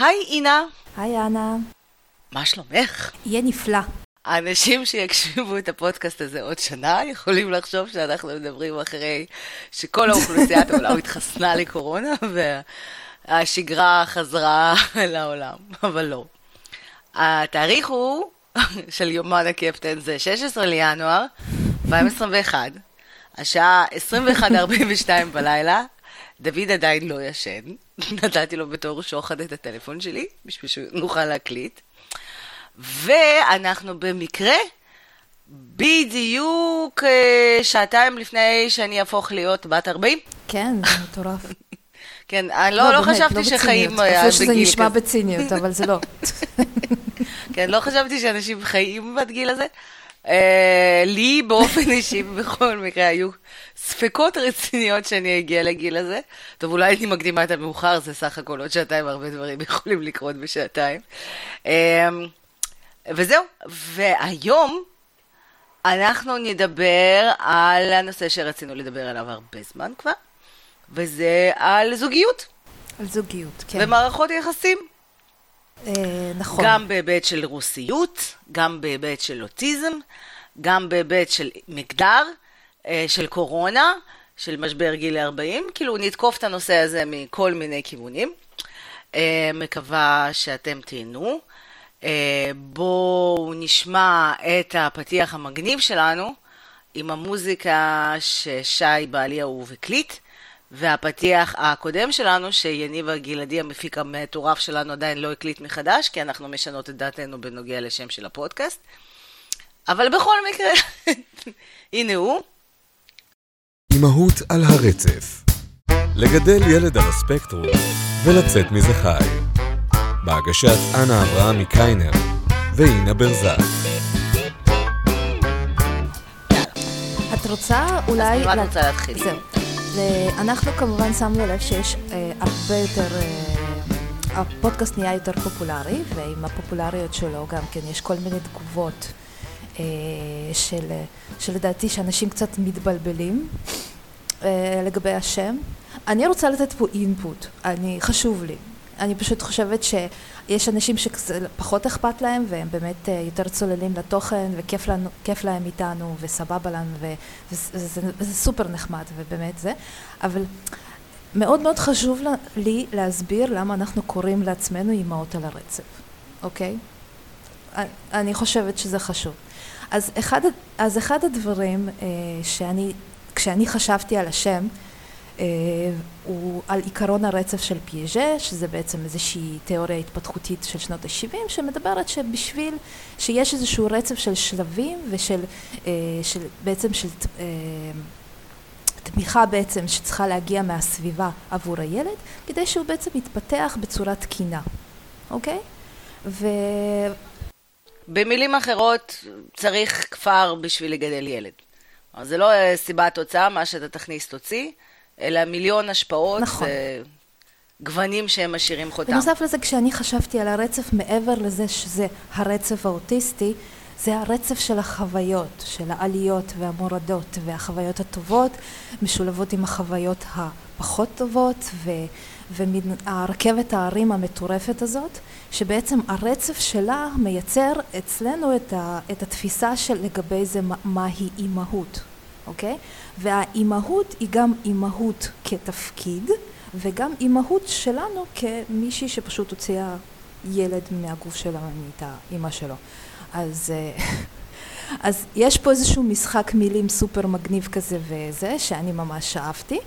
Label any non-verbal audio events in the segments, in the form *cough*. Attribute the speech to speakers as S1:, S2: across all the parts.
S1: היי אינה.
S2: היי אנה.
S1: מה שלומך?
S2: יהיה נפלא.
S1: האנשים שיקשיבו את הפודקאסט הזה עוד שנה יכולים לחשוב שאנחנו מדברים אחרי שכל האוכלוסיית העולם *laughs* התחסנה לקורונה והשגרה חזרה *laughs* לעולם, אבל לא. התאריך הוא של יומן הקפטן זה 16 לינואר *laughs* 2021, השעה 21:42 בלילה, דוד עדיין לא ישן, *laughs* נתתי לו בתור שוחד את הטלפון שלי, בשביל שנוכל להקליט. ואנחנו במקרה בדיוק אה, שעתיים לפני שאני אהפוך להיות בת 40.
S2: כן, זה מטורף. *laughs*
S1: כן, אני לא, לא, לא חשבתי
S2: לא
S1: שחיים
S2: היה
S1: בגיל
S2: כזה. שזה נשמע בציניות, אבל זה לא. *laughs*
S1: כן, לא חשבתי שאנשים חיים בגיל הזה. Uh, לי באופן אישי, בכל מקרה, היו ספקות רציניות שאני אגיע לגיל הזה. טוב, אולי הייתי מקדימה את המאוחר, זה סך הכל עוד שעתיים, הרבה דברים יכולים לקרות בשעתיים. Uh, וזהו, והיום אנחנו נדבר על הנושא שרצינו לדבר עליו הרבה זמן כבר, וזה על זוגיות.
S2: על זוגיות, כן.
S1: ומערכות יחסים.
S2: אה, נכון.
S1: גם בהיבט של רוסיות, גם בהיבט של אוטיזם, גם בהיבט של מגדר, אה, של קורונה, של משבר גיל 40, כאילו נתקוף את הנושא הזה מכל מיני כיוונים. אה, מקווה שאתם תהנו. בואו נשמע את הפתיח המגניב שלנו עם המוזיקה ששי בעלי אהוב הקליט, והפתיח הקודם שלנו, שיניבה גלעדי המפיק המטורף שלנו עדיין לא הקליט מחדש, כי אנחנו משנות את דעתנו בנוגע לשם של הפודקאסט. אבל בכל מקרה, *laughs* הנה הוא.
S3: אימהות על הרצף. לגדל ילד על הספקטרום ולצאת מזה חי. בהגשת אנה אברהם מקיינר ואינה ברזק.
S2: את רוצה אולי...
S1: אז מה את רוצה להתחיל?
S2: זהו. אנחנו כמובן שמנו לב שיש אה, הרבה יותר... אה, הפודקאסט נהיה יותר פופולרי, ועם הפופולריות שלו גם כן יש כל מיני תגובות אה, של, שלדעתי שאנשים קצת מתבלבלים אה, לגבי השם. אני רוצה לתת פה אינפוט, אני, חשוב לי. אני פשוט חושבת שיש אנשים שפחות אכפת להם והם באמת אה, יותר צוללים לתוכן וכיף לנו, להם איתנו וסבבה לנו וזה, סופר נחמד ובאמת זה, אבל מאוד מאוד חשוב לי להסביר למה אנחנו קוראים לעצמנו אימהות על הרצף, אוקיי? אני חושבת שזה חשוב. אז אחד, אז אחד הדברים אה, שאני, כשאני חשבתי על השם, אה, הוא על עיקרון הרצף של פיאז'ה, שזה בעצם איזושהי תיאוריה התפתחותית של שנות ה-70, שמדברת שבשביל שיש איזשהו רצף של שלבים ושל אה, של, בעצם של אה, תמיכה בעצם שצריכה להגיע מהסביבה עבור הילד, כדי שהוא בעצם יתפתח בצורה תקינה, אוקיי? ו...
S1: במילים אחרות, צריך כפר בשביל לגדל ילד. זה לא סיבת תוצאה, מה שאתה תכניס תוציא. אלא מיליון השפעות.
S2: נכון.
S1: גוונים שהם משאירים חותם.
S2: בנוסף לזה, כשאני חשבתי על הרצף, מעבר לזה שזה הרצף האוטיסטי, זה הרצף של החוויות, של העליות והמורדות והחוויות הטובות משולבות עם החוויות הפחות טובות ו, והרכבת ההרים המטורפת הזאת, שבעצם הרצף שלה מייצר אצלנו את, ה, את התפיסה של לגבי זה מהי אימהות. אוקיי? והאימהות היא גם אימהות כתפקיד, וגם אימהות שלנו כמישהי שפשוט הוציאה ילד מהגוף שלה ונהייתה אימא שלו. אז, אה, *laughs* אז יש פה איזשהו משחק מילים סופר מגניב כזה וזה, שאני ממש אהבתי.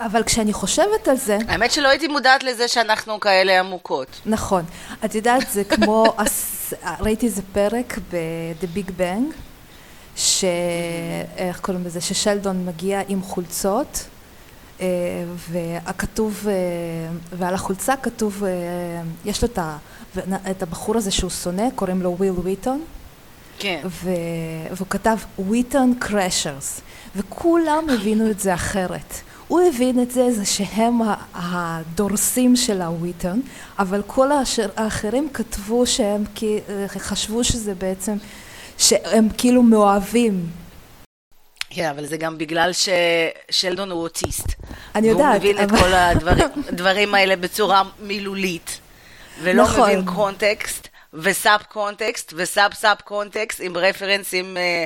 S2: אבל כשאני חושבת על זה...
S1: האמת שלא הייתי מודעת לזה שאנחנו כאלה עמוקות.
S2: נכון. את יודעת, זה כמו... ראיתי איזה פרק ב-The Big Bang, ש... איך קוראים לזה? ששלדון מגיע עם חולצות אה, והכתוב, אה, ועל החולצה כתוב, אה, יש לו את הבחור הזה שהוא שונא, קוראים לו וויל וויטון.
S1: כן.
S2: והוא כתב וויטון קרשרס, וכולם הבינו את זה אחרת. הוא הבין את זה, זה שהם הדורסים של הוויטון, אבל כל האחרים כתבו שהם חשבו שזה בעצם שהם כאילו מאוהבים.
S1: כן, אבל זה גם בגלל ששלדון הוא אוטיסט.
S2: אני יודעת,
S1: והוא מבין
S2: אבל-
S1: את כל הדברים- האלה בצורה מילולית, ולא
S2: נכון.
S1: מבין קונטקסט, וסאב קונטקסט, וסאב סאב קונטקסט, עם רפרנסים אה,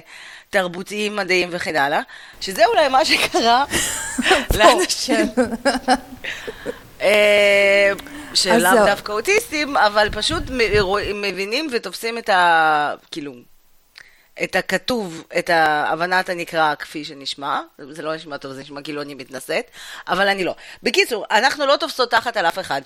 S1: תרבותיים, מדעיים וכן הלאה, שזה אולי מה שקרה *laughs* לאנשים. אה, שלאו. דווקא אוטיסטים, אבל פשוט מבינים ותופסים את ה... כאילו, את הכתוב, את הבנת הנקרא כפי שנשמע, זה לא נשמע טוב, זה נשמע כאילו אני מתנשאת, אבל אני לא. בקיצור, אנחנו לא תופסות תחת על אף אחד.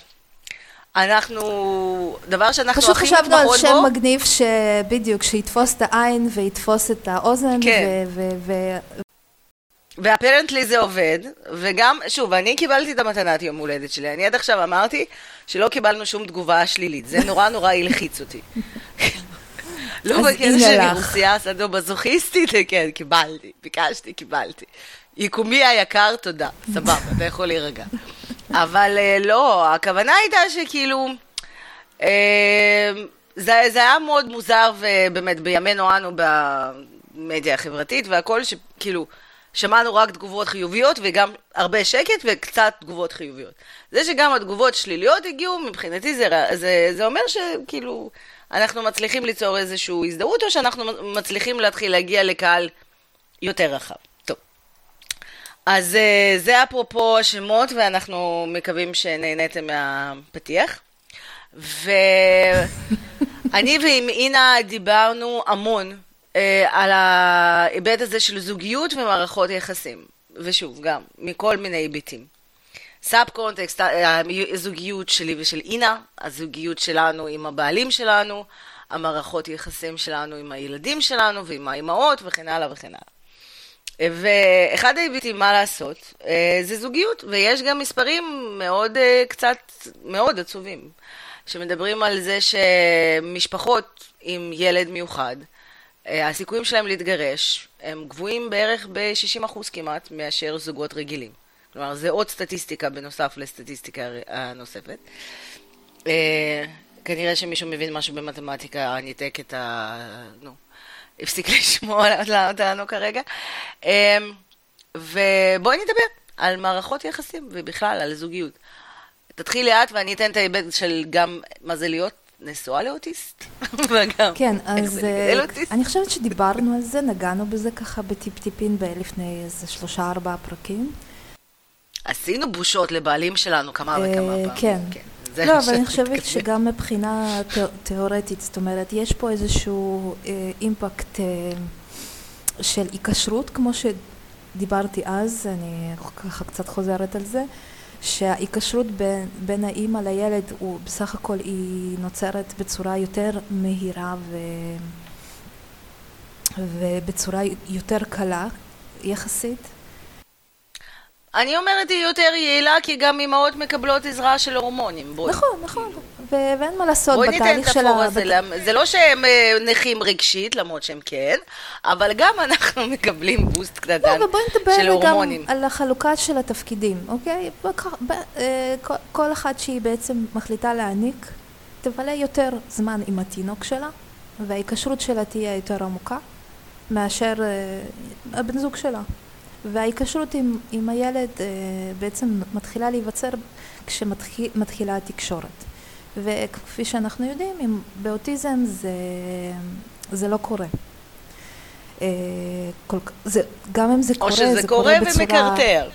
S1: אנחנו, דבר שאנחנו
S2: פשוט
S1: הכי
S2: חשבנו על
S1: מתמחות
S2: שם
S1: בו,
S2: מגניב שבדיוק, שיתפוס את העין ויתפוס את האוזן,
S1: כן.
S2: ו- ו- ו-
S1: ואפרנטלי זה עובד, וגם, שוב, אני קיבלתי את המתנת יום הולדת שלי, אני עד עכשיו אמרתי שלא קיבלנו שום תגובה שלילית, זה נורא נורא הלחיץ אותי. *laughs* לא בקטע שאני
S2: לך.
S1: רוסיה סדו-מזוכיסטית, *laughs* כן, קיבלתי, ביקשתי, קיבלתי. יקומי היקר, תודה, סבבה, אתה יכול להירגע. *laughs* אבל אה, לא, הכוונה הייתה שכאילו, אה, זה, זה היה מאוד מוזר, ובאמת, בימינו אנו במדיה החברתית והכל, שכאילו, שמענו רק תגובות חיוביות וגם הרבה שקט וקצת תגובות חיוביות. זה שגם התגובות שליליות הגיעו, מבחינתי זה, זה, זה אומר שכאילו, אנחנו מצליחים ליצור איזושהי הזדהות, או שאנחנו מצליחים להתחיל להגיע לקהל יותר רחב. טוב. אז אה, זה אפרופו השמות, ואנחנו מקווים שנהניתם מהפתיח. ואני *laughs* ועם אינה דיברנו המון אה, על ההיבט הזה של זוגיות ומערכות יחסים. ושוב, גם מכל מיני היבטים. סאב קונטקסט, אה, הזוגיות שלי ושל אינה, הזוגיות שלנו עם הבעלים שלנו, המערכות יחסים שלנו עם הילדים שלנו ועם האימהות וכן הלאה וכן הלאה. ואחד ההיבטים, מה לעשות, אה, זה זוגיות, ויש גם מספרים מאוד אה, קצת, מאוד עצובים, שמדברים על זה שמשפחות עם ילד מיוחד, הסיכויים שלהם להתגרש הם גבוהים בערך ב-60% כמעט מאשר זוגות רגילים. כלומר, זה עוד סטטיסטיקה בנוסף לסטטיסטיקה הנוספת. אה, כנראה שמישהו מבין משהו במתמטיקה, ניתק את ה... נו, הפסיק *laughs* לשמוע אותנו כרגע. אה, ובואי נדבר על מערכות יחסים, ובכלל על זוגיות. תתחיל לאט ואני אתן את ההיבט של גם מה זה להיות נשואה לאוטיסט, *laughs* וגם
S2: כן, אז
S1: זה
S2: אה. אני חושבת שדיברנו על זה, נגענו בזה ככה בטיפ-טיפין לפני איזה שלושה ארבעה פרקים.
S1: עשינו בושות לבעלים שלנו כמה וכמה
S2: אה,
S1: פעמים.
S2: כן.
S1: זה
S2: לא, אבל אני חושבת. שגם מבחינה תיאורטית, זאת אומרת, יש פה איזשהו אה, אימפקט אה, של היקשרות, כמו שדיברתי אז, אני ככה קצת חוזרת על זה, שההיקשרות בין, בין האימא לילד, הוא בסך הכל היא נוצרת בצורה יותר מהירה ו... ובצורה יותר קלה יחסית.
S1: אני אומרת היא יותר יעילה, כי גם אימהות מקבלות עזרה של הורמונים. בואי.
S2: נכון, נכון, ו- ואין מה לעשות
S1: בואי ניתן
S2: בתהליך
S1: את
S2: של
S1: הפור
S2: ה...
S1: הזה,
S2: בת-
S1: זה לא שהם אה, נכים רגשית, למרות שהם כן, אבל גם *laughs* אנחנו מקבלים בוסט קטן
S2: לא, ובואי
S1: של
S2: נדבר גם
S1: הורמונים.
S2: על החלוקה של התפקידים, אוקיי? בק- ב- אה, כל- כל אחת שהיא בעצם מחליטה להעניק, תבלה יותר זמן עם התינוק שלה, וההיקשרות שלה תהיה יותר עמוקה מאשר אה, הבן זוג שלה. וההיקשרות עם, עם הילד אה, בעצם מתחילה להיווצר כשמתחילה התקשורת. וכפי שאנחנו יודעים, עם, באוטיזם זה, זה לא קורה. אה, כל, זה, גם אם זה
S1: או
S2: קורה,
S1: שזה
S2: זה
S1: קורה
S2: קורה בצורה...
S1: ומקרטר.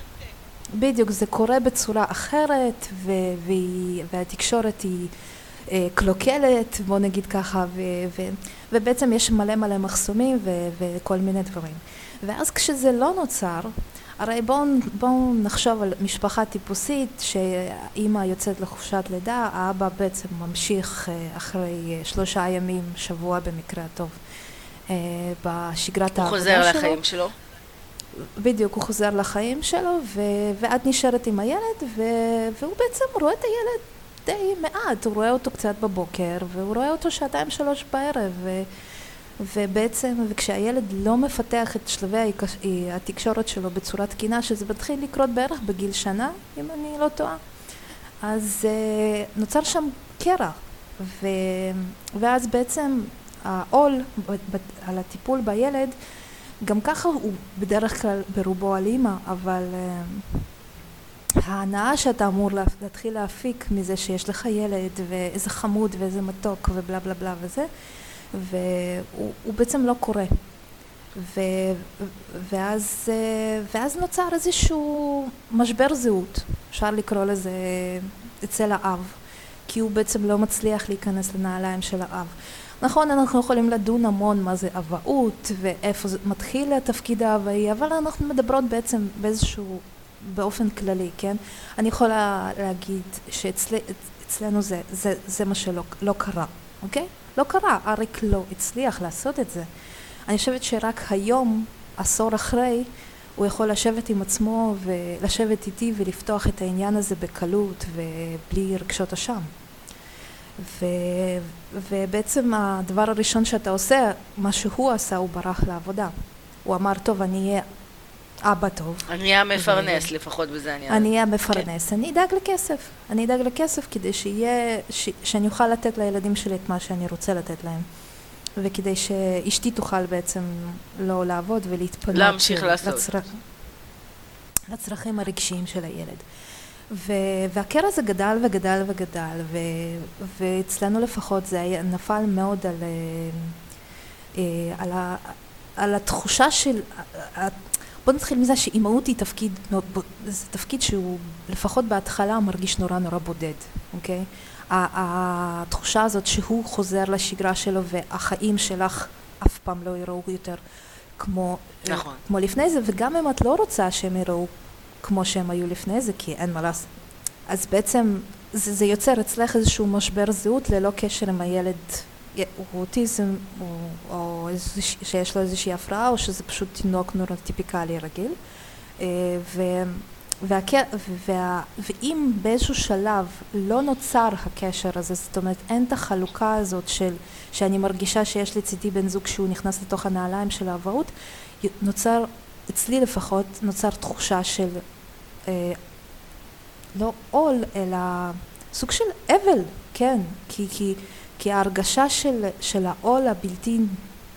S2: בדיוק, זה קורה בצורה אחרת, ו- והיא, והתקשורת היא אה, קלוקלת, בוא נגיד ככה, ו- ו- ובעצם יש מלא מלא מחסומים ו- וכל מיני דברים. ואז כשזה לא נוצר, הרי בואו בוא נחשוב על משפחה טיפוסית, שאימא יוצאת לחופשת לידה, האבא בעצם ממשיך אה, אחרי אה, שלושה ימים, שבוע במקרה הטוב, אה, בשגרת
S1: הוא
S2: העבודה
S1: חוזר
S2: שלו.
S1: לחיים שלו.
S2: בדיוק, הוא חוזר לחיים שלו, ו... ואת נשארת עם הילד, ו... והוא בעצם רואה את הילד די מעט, הוא רואה אותו קצת בבוקר, והוא רואה אותו שעתיים שלוש בערב, ו... ובעצם, וכשהילד לא מפתח את שלבי ההיקש... התקשורת שלו בצורה תקינה, שזה מתחיל לקרות בערך בגיל שנה, אם אני לא טועה, אז uh, נוצר שם קרע, ו... ואז בעצם העול על הטיפול בילד גם ככה הוא בדרך כלל ברובו על אימא, אבל אה, ההנאה שאתה אמור להתחיל להפיק מזה שיש לך ילד ואיזה חמוד ואיזה מתוק ובלה בלה בלה וזה, והוא בעצם לא קורה. ו, ואז, אה, ואז נוצר איזשהו משבר זהות, אפשר לקרוא לזה אצל האב, כי הוא בעצם לא מצליח להיכנס לנעליים של האב. נכון, אנחנו יכולים לדון המון מה זה אבהות ואיפה זה מתחיל התפקיד האבאי, אבל אנחנו מדברות בעצם באיזשהו, באופן כללי, כן? אני יכולה להגיד שאצלנו זה, זה, זה מה שלא לא קרה, אוקיי? לא קרה, אריק לא הצליח לעשות את זה. אני חושבת שרק היום, עשור אחרי, הוא יכול לשבת עם עצמו ולשבת איתי ולפתוח את העניין הזה בקלות ובלי רגשות אשם. ו, ובעצם הדבר הראשון שאתה עושה, מה שהוא עשה, הוא ברח לעבודה. הוא אמר, טוב, אני אהיה אבא טוב.
S1: אני אהיה המפרנס. לפחות בזה אני...
S2: אני אהיה המפרנס. כן. אני אדאג לכסף. אני אדאג לכסף כדי שיהיה, שאני אוכל לתת לילדים שלי את מה שאני רוצה לתת להם. וכדי שאשתי תוכל בעצם לא לעבוד ולהתפנות.
S1: להמשיך לעשות.
S2: לצר... לצרכים הרגשיים של הילד. ו... והקרע הזה גדל וגדל וגדל, ו... ואצלנו לפחות זה היה, נפל מאוד על, אה, אה, על, ה... על התחושה של... בוא נתחיל מזה שאימהות היא תפקיד, זה תפקיד שהוא לפחות בהתחלה מרגיש נורא נורא בודד, אוקיי? התחושה הזאת שהוא חוזר לשגרה שלו והחיים שלך אף פעם לא יראו יותר כמו,
S1: נכון.
S2: כמו לפני זה, וגם אם את לא רוצה שהם יראו כמו שהם היו לפני זה, כי אין מה לעשות. אז בעצם זה, זה יוצר אצלך איזשהו משבר זהות ללא קשר עם הילד אוטיזם או, שיש לו איזושהי הפרעה או שזה פשוט תינוק נורטיפיקלי רגיל. אה, ו, וה, וה, ואם באיזשהו שלב לא נוצר הקשר הזה, זאת אומרת אין את החלוקה הזאת של שאני מרגישה שיש לצידי בן זוג שהוא נכנס לתוך הנעליים של האבהות, נוצר, אצלי לפחות, נוצר תחושה של אה, לא עול, אלא סוג של אבל, כן, כי, כי, כי ההרגשה של, של העול הבלתי...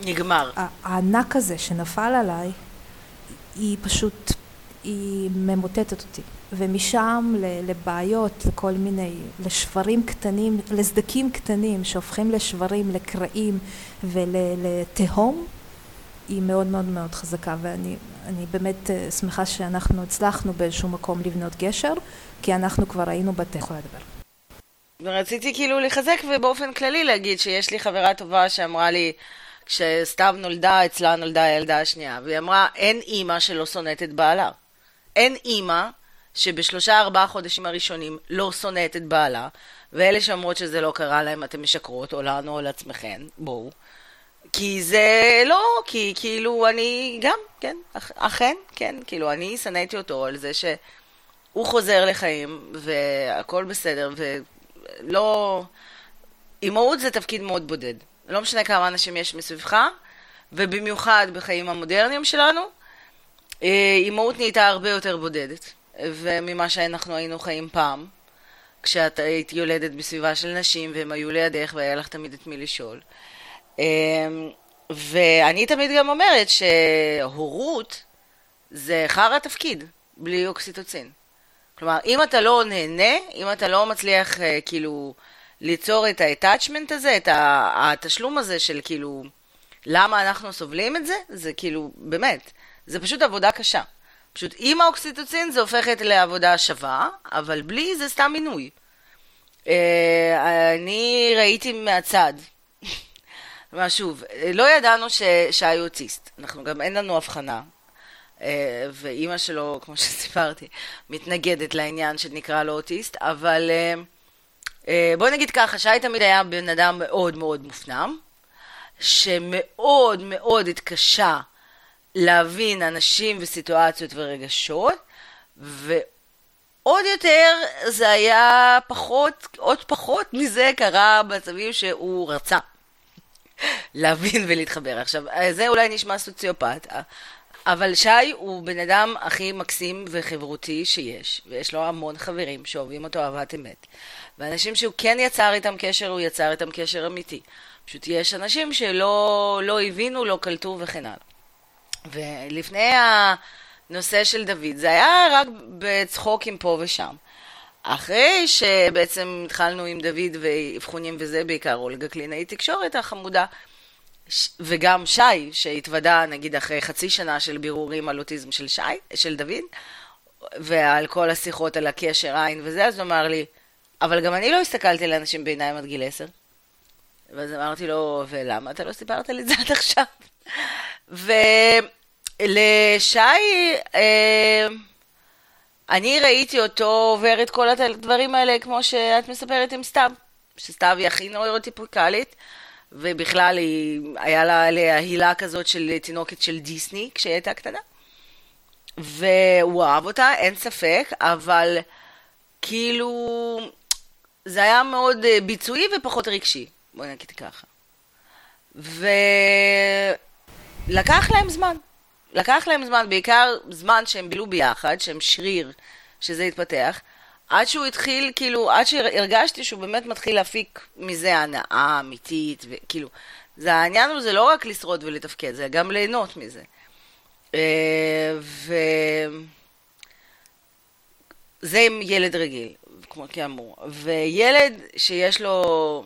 S1: נגמר.
S2: הענק הזה שנפל עליי, היא פשוט, היא ממוטטת אותי. ומשם לבעיות, לכל מיני, לשברים קטנים, לסדקים קטנים שהופכים לשברים, לקרעים ולתהום, היא מאוד מאוד מאוד חזקה ואני באמת אה, שמחה שאנחנו הצלחנו באיזשהו מקום לבנות גשר כי אנחנו כבר היינו בתי יכולה לדבר.
S1: רציתי כאילו לחזק ובאופן כללי להגיד שיש לי חברה טובה שאמרה לי כשסתיו נולדה, אצלה נולדה הילדה השנייה והיא אמרה אין אימא שלא שונאת את בעלה. אין אימא שבשלושה ארבעה חודשים הראשונים לא שונאת את בעלה ואלה שאומרות שזה לא קרה להם אתן משקרות או לנו או לעצמכן, בואו. כי זה לא, כי כאילו אני גם, כן, אכן, כן, כאילו אני שנאתי אותו על זה שהוא חוזר לחיים והכל בסדר ולא... אימהות זה תפקיד מאוד בודד. לא משנה כמה אנשים יש מסביבך, ובמיוחד בחיים המודרניים שלנו, אה, אימהות נהייתה הרבה יותר בודדת, וממה שאנחנו היינו חיים פעם, כשאת היית יולדת בסביבה של נשים והם היו לידך והיה לך תמיד את מי לשאול. אמ, ואני תמיד גם אומרת שהורות זה חרא תפקיד, בלי אוקסיטוצין. כלומר, אם אתה לא נהנה, אם אתה לא מצליח אה, כאילו ליצור את ה-attachment הזה, את התשלום הזה של כאילו, למה אנחנו סובלים את זה, זה כאילו, באמת, זה פשוט עבודה קשה. פשוט עם האוקסיטוצין זה הופכת לעבודה שווה, אבל בלי זה סתם מינוי. אה, אני ראיתי מהצד *laughs* כלומר, שוב, לא ידענו ש... שי אוטיסט, אנחנו גם אין לנו הבחנה. אה, ואימא שלו, כמו שסיפרתי, מתנגדת לעניין שנקרא לו אוטיסט, אבל אה, אה, בוא נגיד ככה, שי תמיד היה בן אדם מאוד מאוד מופנם, שמאוד מאוד התקשה להבין אנשים וסיטואציות ורגשות, ועוד יותר זה היה פחות, עוד פחות מזה קרה במצבים שהוא רצה. להבין ולהתחבר. עכשיו, זה אולי נשמע סוציופט, אבל שי הוא בן אדם הכי מקסים וחברותי שיש, ויש לו המון חברים שאוהבים אותו אהבת אמת. ואנשים שהוא כן יצר איתם קשר, הוא יצר איתם קשר אמיתי. פשוט יש אנשים שלא לא הבינו, לא קלטו וכן הלאה. ולפני הנושא של דוד, זה היה רק בצחוקים פה ושם. אחרי שבעצם התחלנו עם דוד ואבחונים וזה, בעיקר אולגה קלינאי תקשורת החמודה, וגם שי, שהתוודה נגיד אחרי חצי שנה של בירורים על אוטיזם של שי, של דוד, ועל כל השיחות על הקשר עין וזה, אז הוא אמר לי, אבל גם אני לא הסתכלתי לאנשים בעיניים עד גיל עשר. ואז אמרתי לו, ולמה אתה לא סיפרת לי את זה עד עכשיו? ולשי, אה, אני ראיתי אותו עובר את כל הדברים האלה כמו שאת מספרת עם סתיו, שסתיו היא הכי נוירוטיפיקלית, ובכלל היא, היה לה הילה כזאת של תינוקת של דיסני כשהיא הייתה קטנה. והוא אהב אותה, אין ספק, אבל כאילו זה היה מאוד אה, ביצועי ופחות רגשי, בוא נגיד ככה. ולקח להם זמן. לקח להם זמן, בעיקר זמן שהם בילו ביחד, שהם שריר, שזה התפתח, עד שהוא התחיל, כאילו, עד שהרגשתי שהוא באמת מתחיל להפיק מזה הנאה אמיתית, וכאילו, זה העניין הוא זה לא רק לשרוד ולתפקד, זה גם ליהנות מזה. אה, ו... זה עם ילד רגיל, כמו כאמור. וילד שיש לו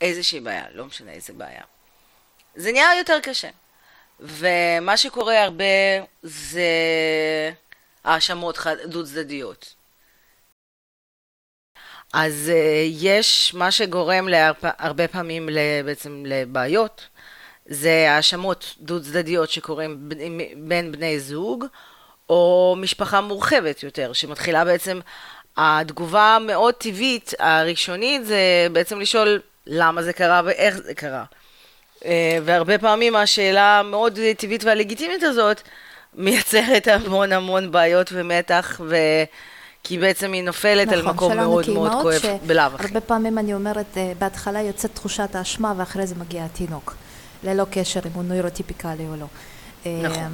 S1: איזושהי בעיה, לא משנה איזה בעיה, זה נהיה יותר קשה. ומה שקורה הרבה זה האשמות דו צדדיות. אז uh, יש מה שגורם. הרבה פעמים בעצם לבעיות, זה האשמות דו צדדיות שקורים בין בני זוג, או משפחה מורחבת יותר, שמתחילה בעצם, התגובה המאוד טבעית הראשונית זה בעצם לשאול למה זה קרה ואיך זה קרה. אה, והרבה פעמים השאלה המאוד טבעית והלגיטימית הזאת מייצרת המון המון בעיות ומתח, ו... כי בעצם היא נופלת נכון, על מקום מאוד מאוד כואב בלאו הכי.
S2: הרבה פעמים אני אומרת, אה, בהתחלה יוצאת תחושת האשמה ואחרי זה מגיע התינוק, ללא קשר אם הוא נוירוטיפיקלי או לא. נכון. אה,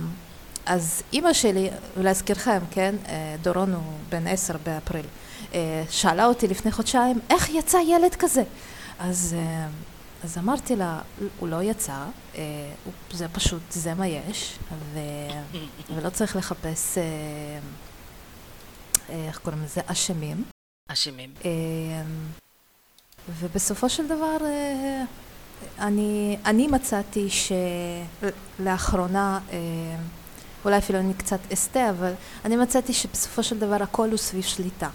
S2: אז אימא שלי, ולהזכירכם, כן, דורון הוא בן עשר באפריל, שאלה אותי לפני חודשיים, איך יצא ילד כזה? אז אז אמרתי לה, הוא לא יצא, אה, זה פשוט, זה מה יש, ו, ולא צריך לחפש, אה, אה, איך קוראים לזה, אשמים.
S1: אשמים.
S2: ובסופו של דבר, אני, אני מצאתי שלאחרונה, אולי אפילו אני קצת אסטה, אבל אני מצאתי שבסופו של דבר הכל הוא סביב שליטה.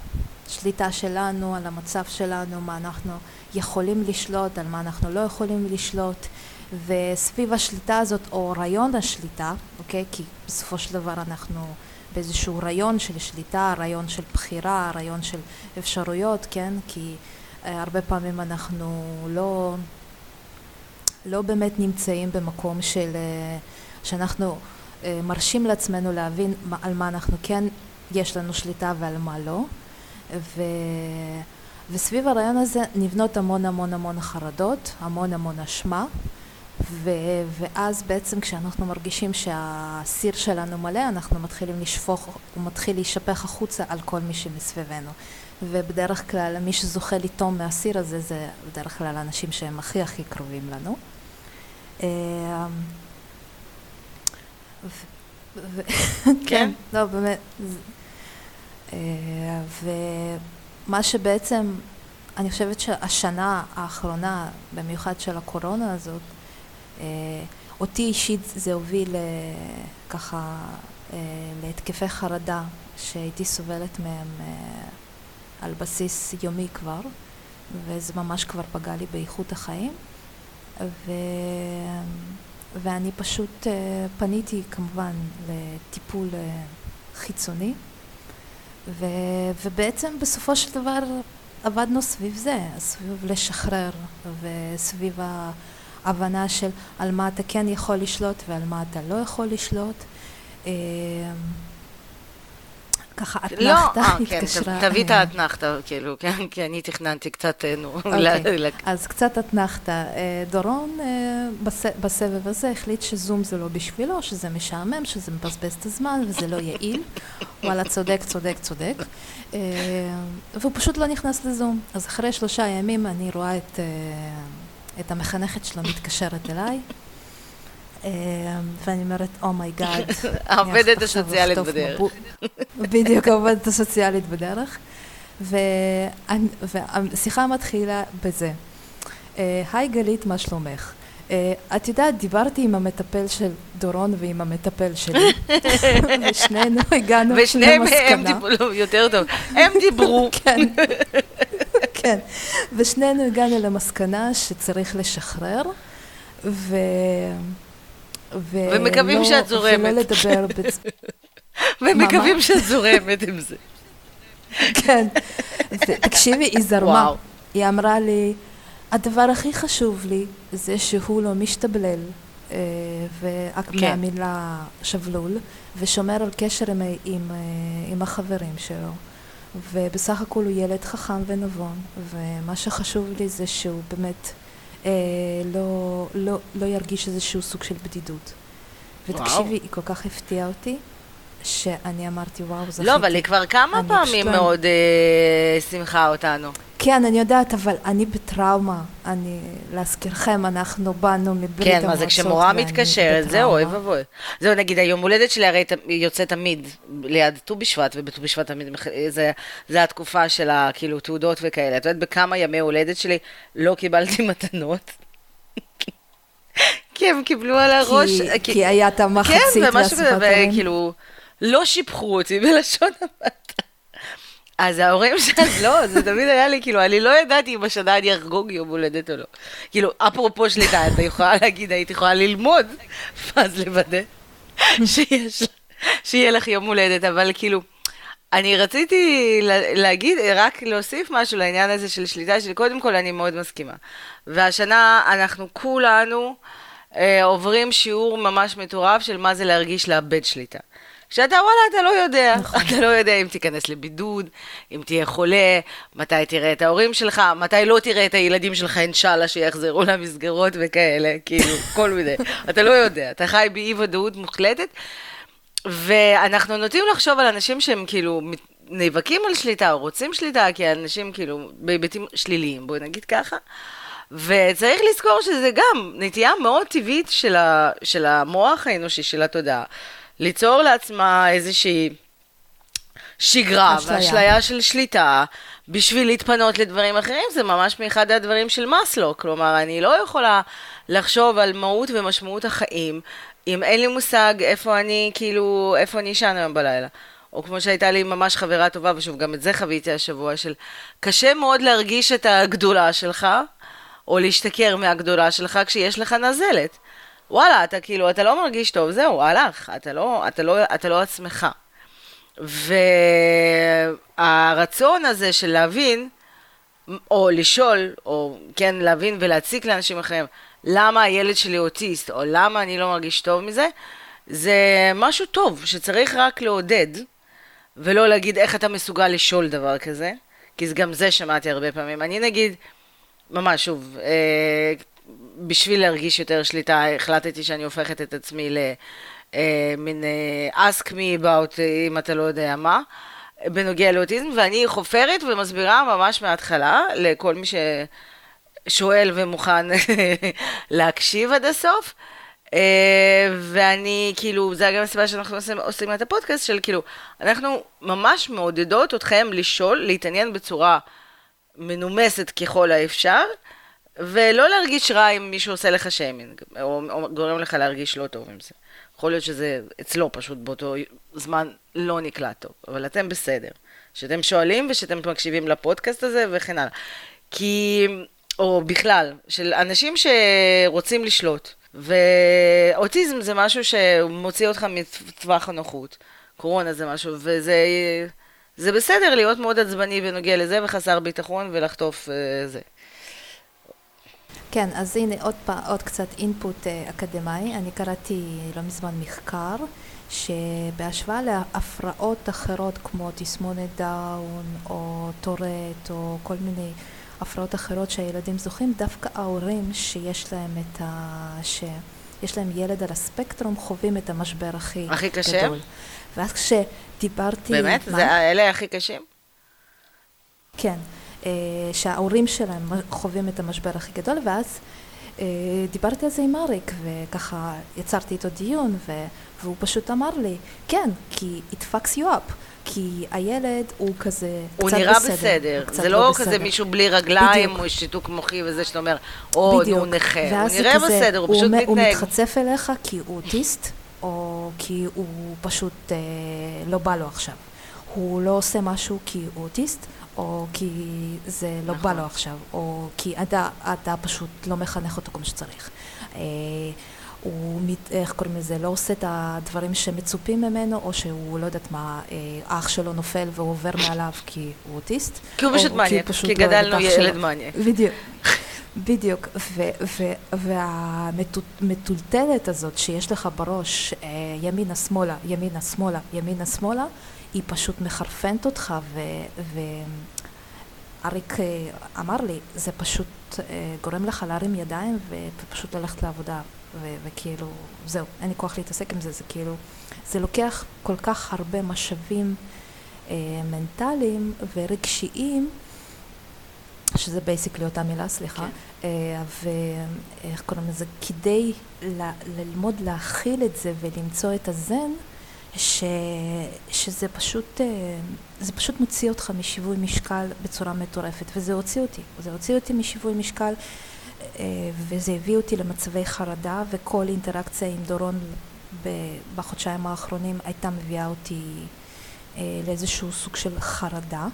S2: שליטה שלנו על המצב שלנו, מה אנחנו יכולים לשלוט, על מה אנחנו לא יכולים לשלוט, וסביב השליטה הזאת, או רעיון השליטה, אוקיי? כי בסופו של דבר אנחנו באיזשהו רעיון של שליטה, רעיון של בחירה, רעיון של אפשרויות, כן? כי אה, הרבה פעמים אנחנו לא, לא באמת נמצאים במקום של, אה, שאנחנו אה, מרשים לעצמנו להבין על מה אנחנו כן יש לנו שליטה ועל מה לא. ו... וסביב הרעיון הזה נבנות המון המון המון חרדות, המון המון אשמה, ו... ואז בעצם כשאנחנו מרגישים שהסיר שלנו מלא, אנחנו מתחילים לשפוך, הוא מתחיל להישפך החוצה על כל מי שמסביבנו. ובדרך כלל מי שזוכה לטום מהסיר הזה זה בדרך כלל האנשים שהם הכי הכי קרובים לנו. אמ, *laughs* כן, לא באמת, אה, ומה שבעצם, אני חושבת שהשנה האחרונה, במיוחד של הקורונה הזאת, אותי אישית זה הוביל אה, ככה להתקפי חרדה שהייתי סובלת מהם על בסיס יומי כבר, וזה ממש כבר פגע לי באיכות החיים. ו... ואני פשוט פניתי כמובן לטיפול חיצוני. ו, ובעצם בסופו של דבר עבדנו סביב זה, סביב לשחרר וסביב ההבנה של על מה אתה כן יכול לשלוט ועל מה אתה לא יכול לשלוט. אה, ככה אתנחתא
S1: לא, אה, כן, תביא את האתנחתא, כאילו, כן, כי אני תכננתי קצת, אה, נו.
S2: אוקיי, אז קצת אתנחתא. דורון בסבב הזה החליט שזום זה לא בשבילו, שזה משעמם, שזה מבזבז את הזמן וזה לא יעיל. *laughs* וואלה, צודק, צודק, צודק. והוא פשוט לא נכנס לזום. אז אחרי שלושה ימים אני רואה את, את המחנכת שלו מתקשרת אליי. ואני אומרת, *laughs* oh my god.
S1: העובדת הסוציאלית בדרך.
S2: בדיוק, העובדת הסוציאלית בדרך. והשיחה מתחילה בזה. היי גלית, מה שלומך? את יודעת, דיברתי עם המטפל של דורון ועם המטפל שלי, *laughs* ושנינו הגענו למסקנה.
S1: ושניהם הם דיברו, יותר טוב, הם דיברו. *laughs*
S2: כן, כן, ושנינו הגענו למסקנה שצריך לשחרר, ו...
S1: ומקווים שאת זורמת.
S2: ולא לדבר... *laughs*
S1: ומקווים שאת זורמת עם זה.
S2: כן. תקשיבי, היא זרמה. היא אמרה לי, הדבר הכי חשוב לי זה שהוא לא משתבלל, כן. מהמילה שבלול, ושומר על קשר עם, עם, עם החברים שלו. ובסך הכל הוא ילד חכם ונבון, ומה שחשוב לי זה שהוא באמת אה, לא, לא, לא ירגיש איזשהו סוג של בדידות. ותקשיבי, היא כל כך הפתיעה אותי, שאני אמרתי, וואו, זכיתי.
S1: לא, אבל היא כבר כמה פעמים מאוד אה, שמחה אותנו.
S2: כן, אני יודעת, אבל אני בטראומה. אני, להזכירכם, אנחנו באנו מברית המועצות.
S1: כן, מה זה כשמורה מתקשרת, זהו, אוי ואבוי. זהו, נגיד, היום הולדת שלי הרי יוצא תמיד ליד ט"ו בשבט, ובט"ו בשבט תמיד, זה, זה התקופה של הכאילו תעודות וכאלה. את יודעת, בכמה ימי הולדת שלי לא קיבלתי מתנות. *laughs* כי הם קיבלו על הראש.
S2: כי, כי, כי היה את המחצית
S1: כן, ומשהו כזה, וכאילו, לא שיבחו אותי *laughs* בלשון המעטה. אז ההורים *laughs* של... לא, זה תמיד היה לי, כאילו, אני לא ידעתי אם השנה אני אחגוג יום הולדת או לא. כאילו, אפרופו שליטה, אתה יכולה להגיד, היית יכולה ללמוד, *laughs* ואז לוודא שיש, שיהיה לך יום הולדת, אבל כאילו, אני רציתי להגיד, רק להוסיף משהו לעניין הזה של שליטה, שקודם כל אני מאוד מסכימה. והשנה אנחנו כולנו אה, עוברים שיעור ממש מטורף של מה זה להרגיש לאבד שליטה. שאתה וואלה, אתה לא יודע. נכון. אתה לא יודע אם תיכנס לבידוד, אם תהיה חולה, מתי תראה את ההורים שלך, מתי לא תראה את הילדים שלך, אינשאללה, שיחזרו למסגרות וכאלה, כאילו, *laughs* כל מיני. אתה לא יודע, אתה חי באי-ודאות מוחלטת. ואנחנו נוטים לחשוב על אנשים שהם כאילו נאבקים על שליטה או רוצים שליטה, כי אנשים כאילו בהיבטים שליליים, בואי נגיד ככה. וצריך לזכור שזה גם נטייה מאוד טבעית של, ה, של המוח האנושי, של התודעה. ליצור לעצמה איזושהי שגרה ואשליה של שליטה בשביל להתפנות לדברים אחרים, זה ממש מאחד הדברים של מאסלו. כלומר, אני לא יכולה לחשוב על מהות ומשמעות החיים אם אין לי מושג איפה אני, כאילו, איפה אני אשן היום בלילה. או כמו שהייתה לי ממש חברה טובה, ושוב, גם את זה חוויתי השבוע, של קשה מאוד להרגיש את הגדולה שלך, או להשתכר מהגדולה שלך כשיש לך נזלת. וואלה, אתה כאילו, אתה לא מרגיש טוב, זהו, הלך, אתה לא, אתה לא, אתה לא עצמך. והרצון הזה של להבין, או לשאול, או כן, להבין ולהציק לאנשים אחרים, למה הילד שלי אוטיסט, או למה אני לא מרגיש טוב מזה, זה משהו טוב, שצריך רק לעודד, ולא להגיד איך אתה מסוגל לשאול דבר כזה, כי גם זה שמעתי הרבה פעמים. אני נגיד, ממש, שוב, אה, בשביל להרגיש יותר שליטה, החלטתי שאני הופכת את עצמי למין אה, ask me about אם אתה לא יודע מה, בנוגע לאוטיזם, ואני חופרת ומסבירה ממש מההתחלה לכל מי ששואל ומוכן *laughs* להקשיב עד הסוף. Uh, ואני, כאילו, זה גם הסיבה שאנחנו עושים, עושים את הפודקאסט של, כאילו, אנחנו ממש מעודדות אתכם לשאול, להתעניין בצורה מנומסת ככל האפשר, ולא להרגיש רע אם מישהו עושה לך שיימינג, או, או גורם לך להרגיש לא טוב עם זה. יכול להיות שזה אצלו פשוט באותו זמן לא נקלט טוב, אבל אתם בסדר. שאתם שואלים ושאתם מקשיבים לפודקאסט הזה וכן הלאה. כי, או בכלל, של אנשים שרוצים לשלוט. ואוטיזם זה משהו שמוציא אותך מטווח הנוחות. קורונה זה משהו, וזה זה בסדר להיות מאוד עצבני בנוגע לזה וחסר ביטחון ולחטוף uh, זה.
S2: כן, אז הנה עוד, פע, עוד קצת input אה, אקדמאי. אני קראתי לא מזמן מחקר שבהשוואה להפרעות אחרות כמו תסמונת דאון או טורט או כל מיני הפרעות אחרות שהילדים זוכים, דווקא ההורים שיש להם את ה... שיש להם ילד על הספקטרום חווים את המשבר הכי,
S1: הכי קשה? גדול.
S2: ואז כשדיברתי...
S1: באמת? מה? זה אלה הכי קשים?
S2: כן. אה, שההורים שלהם חווים את המשבר הכי גדול, ואז דיברתי על זה עם אריק, וככה יצרתי איתו דיון, ו... והוא פשוט אמר לי, כן, כי it fucks you up. כי הילד הוא כזה
S1: הוא קצת נראה בסדר. בסדר. הוא זה לא, לא כזה מישהו בלי רגליים, בדיוק. או שיתוק מוחי וזה שאתה אומר, או, הוא נכה. הוא נראה כזה, בסדר, הוא, הוא פשוט מתנהג.
S2: הוא מתחצף אליך כי הוא אוטיסט, או כי הוא פשוט אה, לא בא לו עכשיו. הוא לא עושה משהו כי הוא אוטיסט, או כי זה לא נכון. בא לו עכשיו, או כי אתה, אתה פשוט לא מחנך אותו כמו שצריך. אה, הוא, איך קוראים לזה, לא עושה את הדברים שמצופים ממנו, או שהוא, לא יודעת מה, אה, אח שלו נופל והוא עובר מעליו כי הוא אוטיסט.
S1: כי הוא פשוט מניאק, כי, גדלנו ילד מניאק.
S2: בדיוק. בדיוק, והמטולטלת הזאת שיש לך בראש, אה, ימינה שמאלה, ימינה שמאלה, ימינה שמאלה, היא פשוט מחרפנת אותך, ואריק אה, אמר לי, זה פשוט גורם לך להרים ידיים ופשוט ללכת לעבודה. ו- וכאילו, זהו, אין לי כוח להתעסק עם זה, זה כאילו, זה לוקח כל כך הרבה משאבים אה, מנטליים ורגשיים, שזה בייסיקלי אותה מילה, סליחה, כן. אה, ואיך קוראים לזה, כדי ל- ללמוד להכיל את זה ולמצוא את הזן, ש, שזה פשוט, אה, זה פשוט מוציא אותך משיווי משקל בצורה מטורפת, וזה הוציא אותי, זה הוציא אותי משיווי משקל אה, וזה הביא אותי למצבי חרדה, וכל אינטראקציה עם דורון בחודשיים האחרונים הייתה מביאה אותי אה, לאיזשהו סוג של חרדה.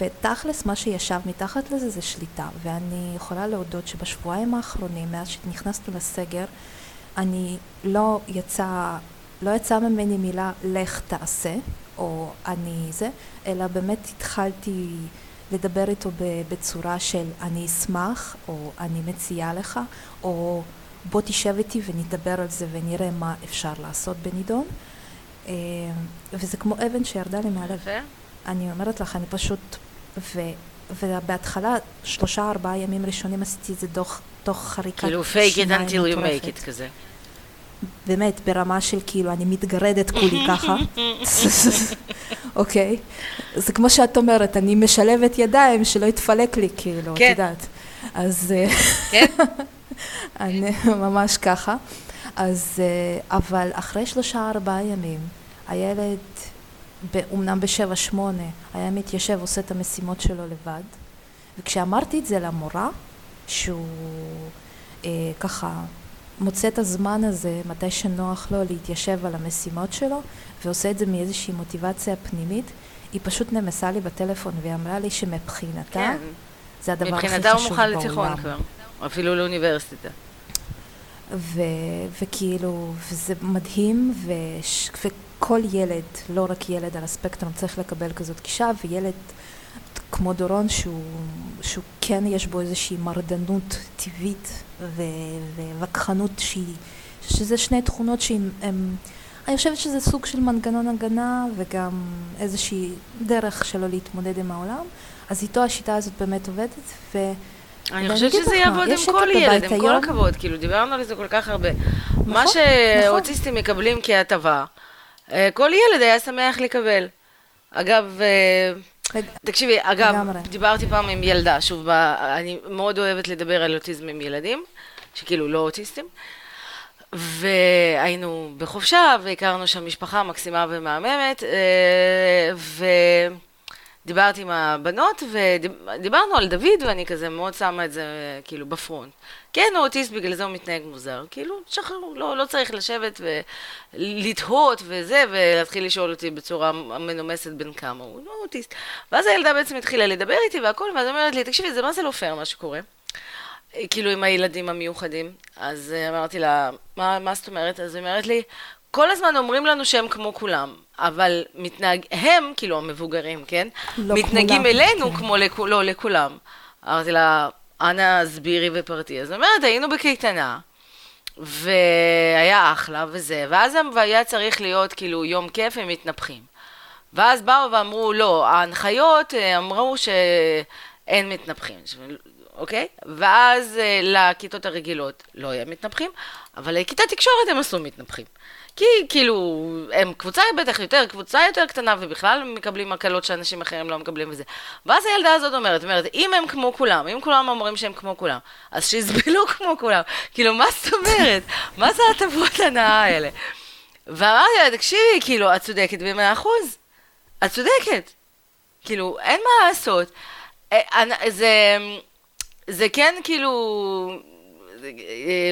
S2: ותכלס, מה שישב מתחת לזה זה שליטה. ואני יכולה להודות שבשבועיים האחרונים, מאז שנכנסנו לסגר, אני לא יצא, לא יצא ממני מילה לך תעשה, או אני זה, אלא באמת התחלתי לדבר איתו בצורה של אני אשמח, או אני מציעה לך, או בוא תשב איתי ונדבר על זה ונראה מה אפשר לעשות בנידון. אה, וזה כמו אבן שירדה לי מהלב. אני אומרת לך, אני פשוט... ו... ובהתחלה, שלושה ארבעה ימים ראשונים עשיתי את זה דוח, תוך חריקת
S1: כאילו fake it until you make it כזה.
S2: באמת, ברמה של כאילו, אני מתגרדת כולי *laughs* ככה. אוקיי? זה כמו שאת אומרת, אני משלבת ידיים שלא יתפלק לי, כאילו, את כן. יודעת. אז... אה, כן? *laughs* אני ממש ככה. אז, אה, אבל אחרי שלושה ארבעה ימים, הילד, אומנם בשבע שמונה, היה מתיישב, עושה את המשימות שלו לבד, וכשאמרתי את זה למורה, שהוא אה, ככה מוצא את הזמן הזה, מתי שנוח לו, להתיישב על המשימות שלו, ועושה את זה מאיזושהי מוטיבציה פנימית, היא פשוט נמסה לי בטלפון והיא אמרה לי שמבחינתה, כן. זה הדבר הכי חשוב בעולם. מבחינתה הוא מוכן לתיכון כבר,
S1: אפילו לאוניברסיטה.
S2: ו- וכאילו, וזה מדהים, וש- וכל ילד, לא רק ילד על הספקטרום, צריך לקבל כזאת גישה, וילד כמו דורון, שהוא, שהוא כן יש בו איזושהי מרדנות טבעית ווכחנות שהיא, שזה שני תכונות שהן, אני חושבת שזה סוג של מנגנון הגנה וגם איזושהי דרך שלו להתמודד עם העולם, אז איתו השיטה הזאת באמת עובדת, ו...
S1: אני חושבת שזה יעבוד עם כל ילד, עם כל הכבוד, כאילו דיברנו על זה כל כך הרבה. נכון, מה נכון. שאוטיסטים מקבלים כהטבה, אה, כל ילד היה שמח לקבל. אגב, אה, תקשיבי, אגב, דיברתי פעם עם ילדה, שוב, אני מאוד אוהבת לדבר על אוטיזם עם ילדים, שכאילו לא אוטיסטים, והיינו בחופשה, והכרנו שם משפחה מקסימה ומהממת, אה, ו... דיברתי עם הבנות, ודיברנו על דוד, ואני כזה מאוד שמה את זה כאילו בפרונט. כן, הוא אוטיסט, בגלל זה הוא מתנהג מוזר. כאילו, שחררו, לא, לא צריך לשבת ולתהות וזה, ולהתחיל לשאול אותי בצורה מנומסת בין כמה הוא. לא אוטיסט. ואז הילדה בעצם התחילה לדבר איתי והכל, ואז אומרת לי, תקשיבי, זה מה זה לא פייר מה שקורה? כאילו עם הילדים המיוחדים. אז אמרתי לה, מה, מה זאת אומרת? אז היא אומרת לי, כל הזמן אומרים לנו שהם כמו כולם, אבל מתנהג, הם, כאילו המבוגרים, כן? לא מתנהגים כולם, אלינו כן. כמו לכ... לא, לכולם. אמרתי לה, אנא הסבירי ופרטי. אז אומרת, היינו בקייטנה, והיה אחלה וזה, ואז היה צריך להיות כאילו יום כיף, הם מתנפחים. ואז באו ואמרו, לא, ההנחיות אה, אמרו שאין מתנפחים. אוקיי? ואז uh, לכיתות הרגילות לא היה מתנפחים, אבל לכיתת תקשורת הם עשו מתנפחים. כי כאילו, הם קבוצה בטח יותר, קבוצה יותר קטנה, ובכלל הם מקבלים הקלות שאנשים אחרים לא מקבלים וזה. ואז הילדה הזאת אומרת, אומרת, אם הם כמו כולם, אם כולם אומרים שהם כמו כולם, אז שיסבלו *laughs* כמו כולם. כאילו, מה זאת אומרת? מה זה הטבות הנאה האלה? ואמרתי לה, תקשיבי, כאילו, את צודקת במאה אחוז. את צודקת. כאילו, אין מה לעשות. אה, זה, זה כן כאילו...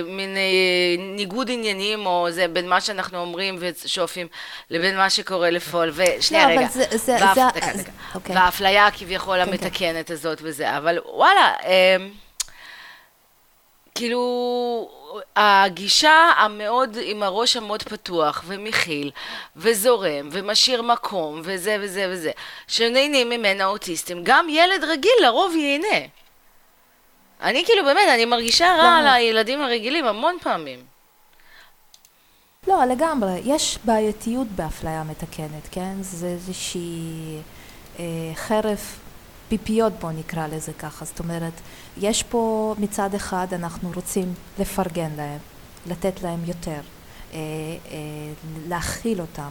S1: מין אה, ניגוד עניינים, או זה בין מה שאנחנו אומרים ושואפים לבין מה שקורה לפועל. ושנייה, רגע. והאפליה כביכול
S2: כן,
S1: המתקנת הזאת וזה, אבל וואלה, אה, כאילו, הגישה המאוד, עם הראש המאוד פתוח ומכיל וזורם ומשאיר מקום וזה וזה וזה, שנהנים ממנה אוטיסטים, גם ילד רגיל לרוב ייהנה. אני כאילו באמת, אני מרגישה רע. על הילדים הרגילים המון פעמים.
S2: לא, לגמרי. יש בעייתיות באפליה מתקנת, כן? זה איזושהי אה, חרף פיפיות, בואו נקרא לזה ככה. זאת אומרת, יש פה מצד אחד, אנחנו רוצים לפרגן להם, לתת להם יותר, אה, אה, להכיל אותם,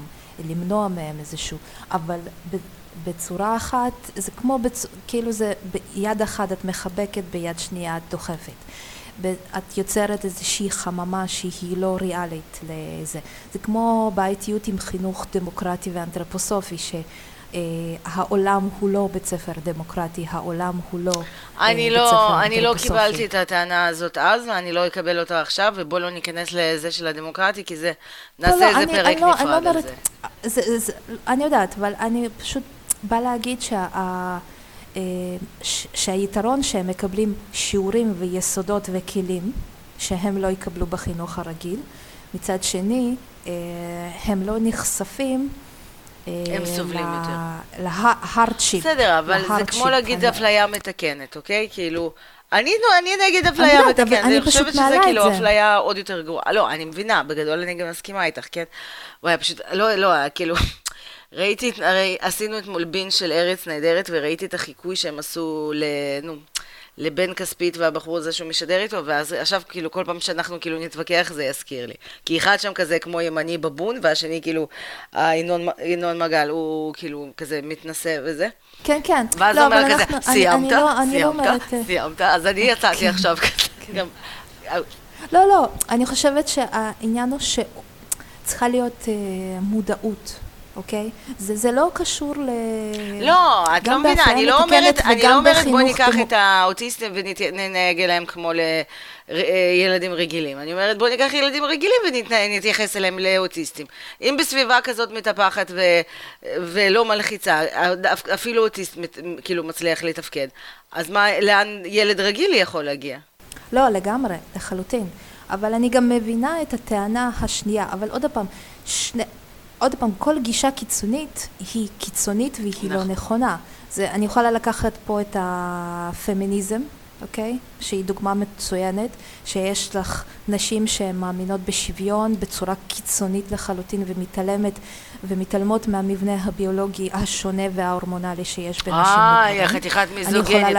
S2: למנוע מהם איזשהו, אבל ב, בצורה אחת, זה כמו, בצ... כאילו זה ביד אחת את מחבקת, ביד שנייה את דוחפת. את יוצרת איזושהי חממה שהיא לא ריאלית לזה. זה כמו בעייתיות עם חינוך דמוקרטי ואנתרופוסופי, שהעולם הוא לא בית ספר דמוקרטי, העולם הוא לא
S1: אני
S2: בית
S1: לא,
S2: ספר
S1: אני לא. קיבלתי את הטענה הזאת אז, ואני לא אקבל אותה עכשיו, ובוא לא ניכנס לזה של הדמוקרטי, כי זה, נעשה
S2: לא,
S1: איזה
S2: אני-
S1: פרק
S2: אני לא- אני
S1: נפרד
S2: לא
S1: על זה.
S2: זה, זה, אני יודעת, אבל אני פשוט באה להגיד שה, אה, שהיתרון שהם מקבלים שיעורים ויסודות וכלים שהם לא יקבלו בחינוך הרגיל, מצד שני אה, הם לא נחשפים אה,
S1: הם סובלים יותר.
S2: להארדשיפ.
S1: בסדר, אבל זה כמו להגיד אפליה מתקנת, אוקיי? כאילו, אני, אני נגד אפליה
S2: אבל
S1: מתקנת,
S2: אני
S1: חושבת שזה כאילו. אפליה עוד יותר גרועה. לא, אני מבינה, בגדול אני גם מסכימה איתך, כן? וואי, פשוט, לא, לא, כאילו, ראיתי, את- הרי עשינו אתמול בין של ארץ נהדרת, וראיתי את החיקוי שהם עשו ל... נו. לבן כספית והבחור הזה שהוא משדר איתו, ואז עכשיו כאילו כל פעם שאנחנו כאילו נתווכח זה יזכיר לי. כי אחד שם כזה כמו ימני בבון, והשני כאילו, ינון, ינון מגל, הוא כאילו כזה מתנשא וזה.
S2: כן, כן.
S1: ואז
S2: לא,
S1: אומר כזה,
S2: אנחנו- אני-
S1: סיימת?
S2: אני לא- אני לא
S1: סיימת?
S2: אומרת... אה,
S1: סיימת? אז אני יצאתי עכשיו כזה. גם-
S2: לא, לא, אני חושבת שהעניין הוא שצריכה להיות אה, מודעות, אוקיי? זה, זה לא קשור ל...
S1: לא, את לא מבינה, אני לא אומרת, אני לא אומרת בוא ניקח
S2: דמו-
S1: את האוטיסטים וננהג אליהם כמו לילדים רגילים. אני אומרת בוא ניקח ילדים רגילים ונתייחס אליהם לאוטיסטים. אם בסביבה כזאת מטפחת ו- ולא מלחיצה, אפ- אפילו אוטיסט כאילו מצליח לתפקד, אז מה, לאן ילד רגיל יכול להגיע?
S2: לא, לגמרי, לחלוטין. אבל אני גם מבינה את הטענה השנייה. אבל עוד פעם, שני... עוד פעם, כל גישה קיצונית היא קיצונית והיא לא
S1: נכון.
S2: נכונה. זה, אני יכולה לקחת פה את הפמיניזם, אוקיי? שהיא דוגמה מצוינת, שיש לך נשים שהן מאמינות בשוויון בצורה קיצונית לחלוטין ומתעלמת ומתעלמות מהמבנה הביולוגי השונה וההורמונלי שיש בין נשים לגברים.
S1: חתיכת מיזוגנית,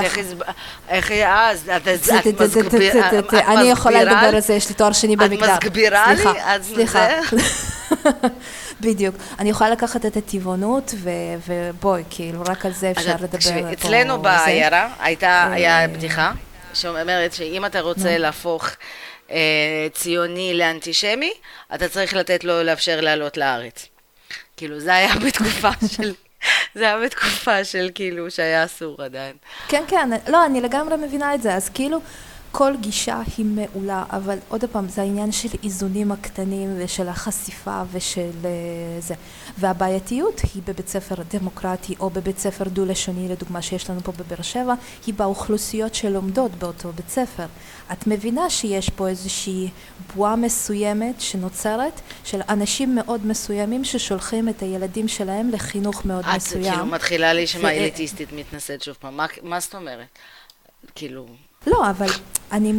S1: איך היא אז, את את את
S2: זה- אני יכולה לדבר? על זה, יש לי תואר שני
S1: את
S2: במגדר.
S1: מסבירה לי?
S2: סליחה, סליחה. *laughs* בדיוק. אני יכולה לקחת את הטבעונות, ו- ובואי, כאילו, רק על זה אפשר לדבר.
S1: תקשיבי, אצלנו. בעיירה הייתה, היה
S2: אה,
S1: בדיחה שאומרת שאם אתה רוצה להפוך אה, ציוני לאנטישמי, אתה צריך לתת לו, לאפשר לעלות לארץ. כאילו, זה היה *laughs* בתקופה של... זה היה בתקופה של כאילו שהיה אסור עדיין.
S2: כן, כן, לא, אני לגמרי מבינה את זה, אז כאילו, כל גישה היא מעולה, אבל עוד פעם, זה העניין של איזונים הקטנים ושל החשיפה ושל אה, זה. והבעייתיות היא בבית ספר דמוקרטי או בבית ספר דו-לשוני, לדוגמה שיש לנו פה בבאר שבע, היא באוכלוסיות שלומדות באותו בית ספר. את מבינה שיש פה איזושהי בועה מסוימת שנוצרת של אנשים מאוד מסוימים ששולחים את הילדים שלהם לחינוך מאוד
S1: את
S2: מסוים.
S1: כאילו מתחילה להישמע
S2: ו-
S1: אליטיסטית מתנשאת שוב פעם. מה- מה זאת אומרת? כאילו...
S2: לא, אבל אני,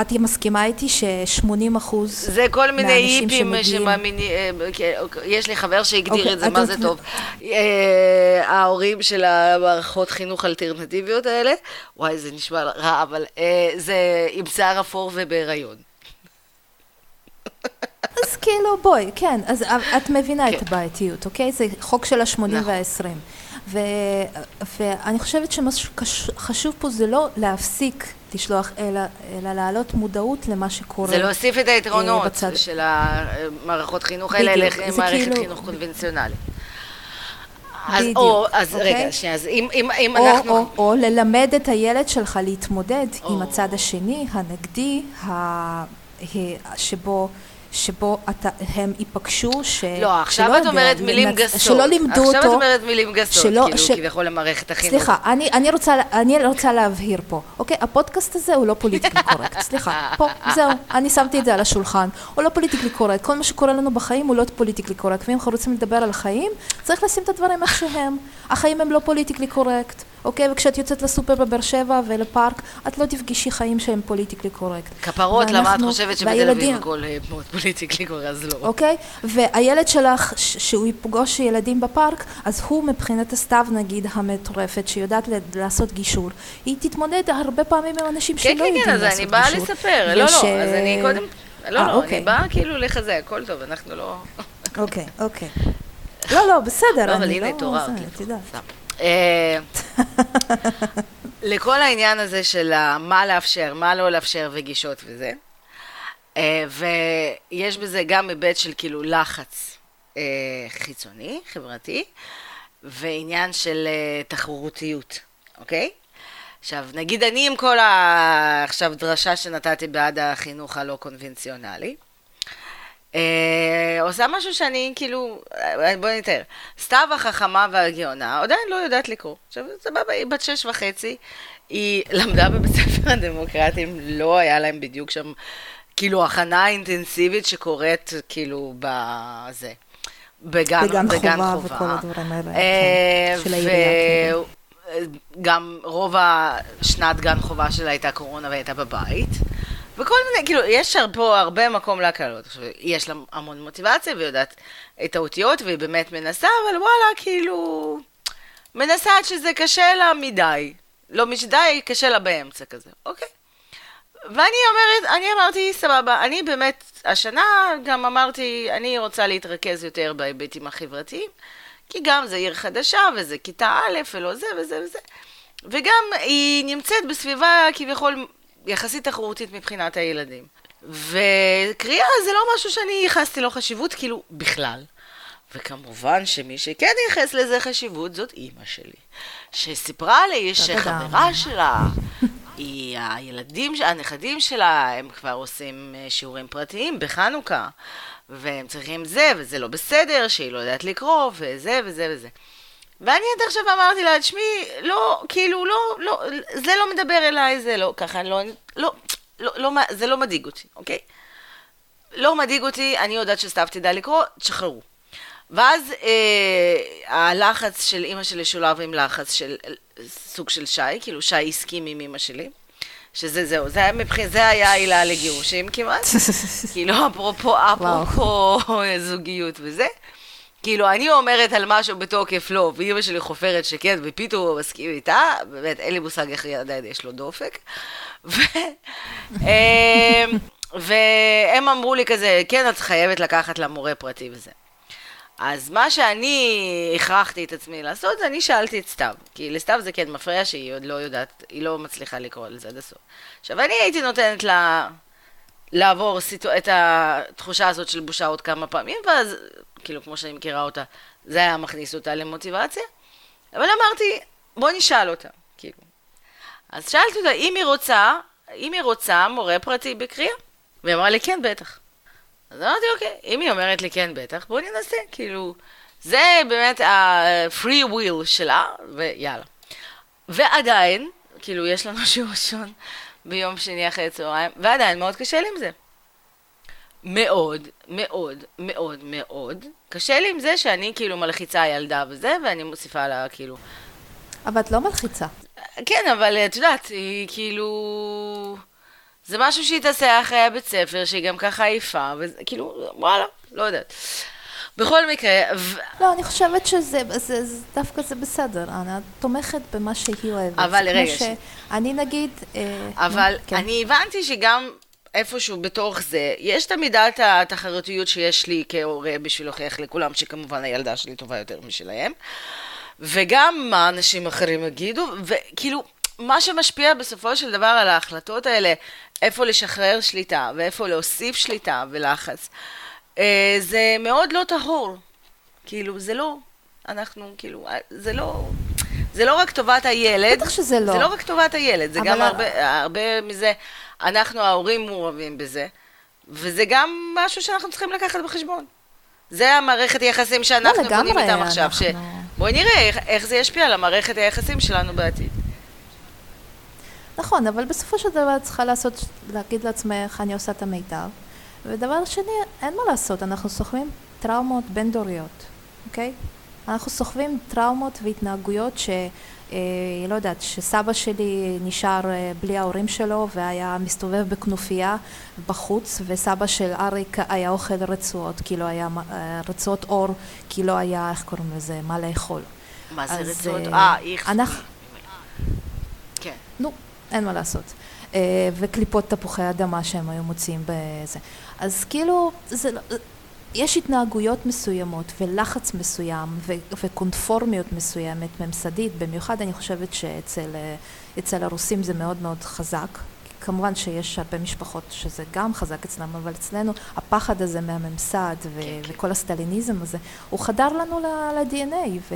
S2: את מסכימה איתי ש-80 אחוז
S1: זה כל מיני היפים שמאמינים, אה, כן, אוקיי, יש לי חבר שהגדיר
S2: אוקיי,
S1: את זה, מה זה טוב. אה, ההורים של המערכות חינוך אלטרנטיביות האלה, וואי, זה נשמע רע, אבל אה, זה עם שיער אפור ובהיריון.
S2: אז כאילו, בואי, כן, אז את מבינה
S1: כן.
S2: את הבעייתיות, אוקיי? זה חוק של ה-80
S1: נכון.
S2: וה-20. ו- ואני חושבת שמה שחשוב פה זה לא להפסיק לשלוח, אלא, אלא להעלות מודעות למה שקורה.
S1: זה להוסיף את היתרונות
S2: אה, בצד.
S1: של המערכות חינוך האלה למערכת
S2: כאילו-
S1: חינוך קונבנציונלית. אז,
S2: בדיוק,
S1: או, אז
S2: אוקיי?
S1: רגע, שנייה, אז אם, אם, אם
S2: או,
S1: אנחנו...
S2: או, או ללמד את הילד שלך להתמודד
S1: או.
S2: עם הצד השני, הנגדי. ה- שבו, שבו אתה, הם ייפגשו, ש...
S1: לא, עכשיו את אומרת מילים גסות.
S2: שלא לימדו אותו.
S1: עכשיו את אומרת מילים גסות,
S2: שלא-
S1: כאילו,
S2: ש-
S1: כביכול למערכת החינוך.
S2: סליחה, אני, אני, רוצה, אני רוצה להבהיר פה, אוקיי? הפודקאסט הזה הוא לא politically correct, *laughs* סליחה, פה, זהו, אני שמתי את זה על השולחן. הוא לא politically correct, כל מה שקורה לנו בחיים הוא לא politically correct, ואם אנחנו רוצים לדבר על החיים, צריך לשים את הדברים איך שהם. החיים הם לא politically correct, אוקיי? וכשאת יוצאת לסופר בבאר שבע ולפארק, את לא תפגשי חיים שהם פוליטיקלי קורקט.
S1: כפרות, למה את
S2: ואנחנו-
S1: חושבת שבתל אביב הכל אה, מאוד פוליטיקלי קורה, אז לא.
S2: אוקיי? והילד שלך, ש- שהוא יפגוש ילדים בפארק, אז הוא מבחינת הסתיו נגיד המטורפת, שיודעת לעשות גישור, היא תתמודד הרבה פעמים עם אנשים
S1: כן,
S2: שלא
S1: כן,
S2: יודעים
S1: כן,
S2: לעשות
S1: אז
S2: גישור.
S1: אני באה לספר. לא,
S2: וש-
S1: לא, אז אני קודם... לא,
S2: אה,
S1: לא,
S2: אוקיי.
S1: אני באה כאילו לחזק, הכל טוב, אנחנו לא...
S2: אוקיי, אוקיי. לא, לא, בסדר,
S1: לא, אבל
S2: אני
S1: הנה,
S2: לא...
S1: התעוררת אה, לכל העניין הזה של מה לאפשר, מה לא לאפשר וגישות וזה, אה, ויש בזה גם היבט של כאילו לחץ אה, חיצוני, חברתי, ועניין של תחרותיות, אוקיי? עכשיו, נגיד אני עם כל ה... עכשיו דרשה שנתתי בעד החינוך הלא קונבנציונלי, אה, עושה משהו שאני כאילו, אה, בואי נתאר, סתיו החכמה והגאונה עדיין לא יודעת לקרוא. עכשיו, סבבה, היא בת שש וחצי, היא למדה בבית ספר הדמוקרטים, לא היה להם בדיוק שם, כאילו, הכנה אינטנסיבית שקורית, כאילו, בזה. בגן,
S2: בגן
S1: בגן
S2: חובה
S1: חובה.
S2: וכל הדברים האלה,
S1: אה,
S2: כן, של העירייה,
S1: ו- גם רוב השנת גן חובה שלה הייתה קורונה והייתה בבית. וכל מיני, כאילו, יש פה הרבה מקום להקלות. עכשיו, יש לה המון מוטיבציה והיא יודעת את האותיות והיא באמת מנסה, אבל וואלה, כאילו, מנסה עד שזה קשה לה מדי. לא מדי, קשה לה באמצע כזה, אוקיי? ואני אומרת, אני אמרתי, סבבה, אני באמת, השנה גם אמרתי, אני רוצה להתרכז יותר בהיבטים החברתיים, כי גם זה עיר חדשה, וזה כיתה א', ולא זה וזה וזה. וגם היא נמצאת בסביבה כביכול יחסית תחרותית מבחינת הילדים. וקריאה זה לא משהו שאני ייחסתי לו חשיבות, כאילו, בכלל. וכמובן שמי שכן ייחס לזה חשיבות זאת אימא שלי, שסיפרה לי שחברה שלה, היא, הילדים, הנכדים שלה, הם כבר עושים אה, שיעורים פרטיים בחנוכה, והם צריכים זה, וזה לא בסדר, שהיא לא יודעת לקרוא, וזה וזה וזה. ואני עד עכשיו אמרתי לה, תשמעי, לא, כאילו, לא, לא, זה לא מדבר אליי, זה לא, ככה, לא, לא, לא, לא, זה לא מדאיג אותי, אוקיי? לא מדאיג אותי, אני יודעת שסתיו תדע לקרוא, תשחררו. ואז אה, הלחץ של אימא שלי שולב עם לחץ של סוג של שי, כאילו שי הסכים עם אימא שלי, שזה זהו, זה היה, מבח... זה היה העילה לגירושים כמעט, *laughs* כאילו אפרופו, אפרופו זוגיות וזה. כאילו, אני אומרת על משהו בתוקף לא, ואימא שלי חופרת שכן, ופתאום הוא מסכים איתה, באמת, אין לי מושג איך עדיין יש לו דופק. ו... אמ, והם אמרו לי כזה, כן, את חייבת לקחת לה מורה פרטי וזה. אז מה שאני הכרחתי את עצמי לעשות, זה אני שאלתי את סתיו. כי לסתיו זה כן מפריע שהיא עוד לא יודעת, היא לא מצליחה לקרוא לזה עד הסוף. עכשיו, אני הייתי נותנת לה לעבור סיטו... את התחושה הזאת של בושה עוד כמה פעמים, ואז, כאילו, כמו שאני מכירה אותה, זה היה מכניס אותה למוטיבציה. אבל אמרתי, בוא נשאל אותה, כאילו. אז שאלתי אותה, אם היא רוצה, אם היא רוצה מורה פרטי בקריאה? והיא אמרה לי, כן, בטח. אז אמרתי, אוקיי, אם היא אומרת לי כן, בטח, בואי ננסה, כאילו, זה באמת ה-free will שלה, ויאללה. ועדיין, כאילו, יש לנו שיעור ראשון ביום שני אחרי צהריים, ועדיין מאוד קשה לי עם זה. מאוד, מאוד, מאוד, מאוד. קשה לי עם זה שאני כאילו מלחיצה ילדה וזה, ואני מוסיפה לה כאילו...
S2: אבל את לא מלחיצה.
S1: כן, אבל את יודעת, היא כאילו... זה משהו שהיא תעשה אחרי הבית ספר, שהיא גם ככה עייפה, וכאילו, וואלה, לא יודעת. בכל מקרה... ו...
S2: לא, אני חושבת שזה, זה, זה, דווקא זה בסדר, אני תומכת במה שהיא אוהבת.
S1: אבל רגע,
S2: ש... אני נגיד... אה,
S1: אבל
S2: כן.
S1: אני הבנתי שגם איפשהו בתוך זה, יש את מידת התחרותיות שיש לי כהורה בשביל להוכיח לכולם שכמובן הילדה שלי טובה יותר משלהם, וגם מה אנשים אחרים יגידו, וכאילו, מה שמשפיע בסופו של דבר על ההחלטות האלה, איפה לשחרר שליטה ואיפה להוסיף שליטה ולחץ, אה, זה מאוד לא טהור. כאילו, זה לא, אנחנו, כאילו, זה לא... זה לא רק טובת הילד,
S2: בטח שזה לא.
S1: זה לא רק טובת הילד, זה גם הרבה, הרבה מזה, אנחנו ההורים מעורבים בזה, וזה גם משהו שאנחנו צריכים לקחת בחשבון. זה המערכת היחסים שאנחנו
S2: לא,
S1: בונים איתם עכשיו,
S2: אנחנו... ש...
S1: בואי נראה איך, איך זה ישפיע על המערכת היחסים שלנו בעתיד.
S2: נכון, אבל בסופו של דבר צריכה לעשות, להגיד לעצמך, אני עושה את המיטב. ודבר שני, אין מה לעשות, אנחנו סוחבים טראומות בין-דוריות, אוקיי? אנחנו סוחבים טראומות והתנהגויות ש... אה, לא יודעת, שסבא שלי נשאר אה, בלי ההורים שלו והיה מסתובב בכנופיה בחוץ וסבא של אריק היה אוכל רצועות, כי לא היה אה, רצועות אור, כי לא היה, איך קוראים לזה, מה לאכול.
S1: מה זה רצועות? אה, איך... אנחנו...
S2: כן. נו, אין מה לעשות. וקליפות תפוחי אדמה שהם היו מוצאים בזה. אז כאילו, זה לא... יש התנהגויות מסוימות ולחץ מסוים ו- וקונפורמיות מסוימת ממסדית, במיוחד אני חושבת שאצל הרוסים זה מאוד מאוד חזק. כמובן שיש הרבה משפחות שזה גם חזק אצלם, אבל אצלנו הפחד הזה מהממסד ו- כן, כן. וכל הסטליניזם הזה, הוא חדר לנו ל-DNA. ו-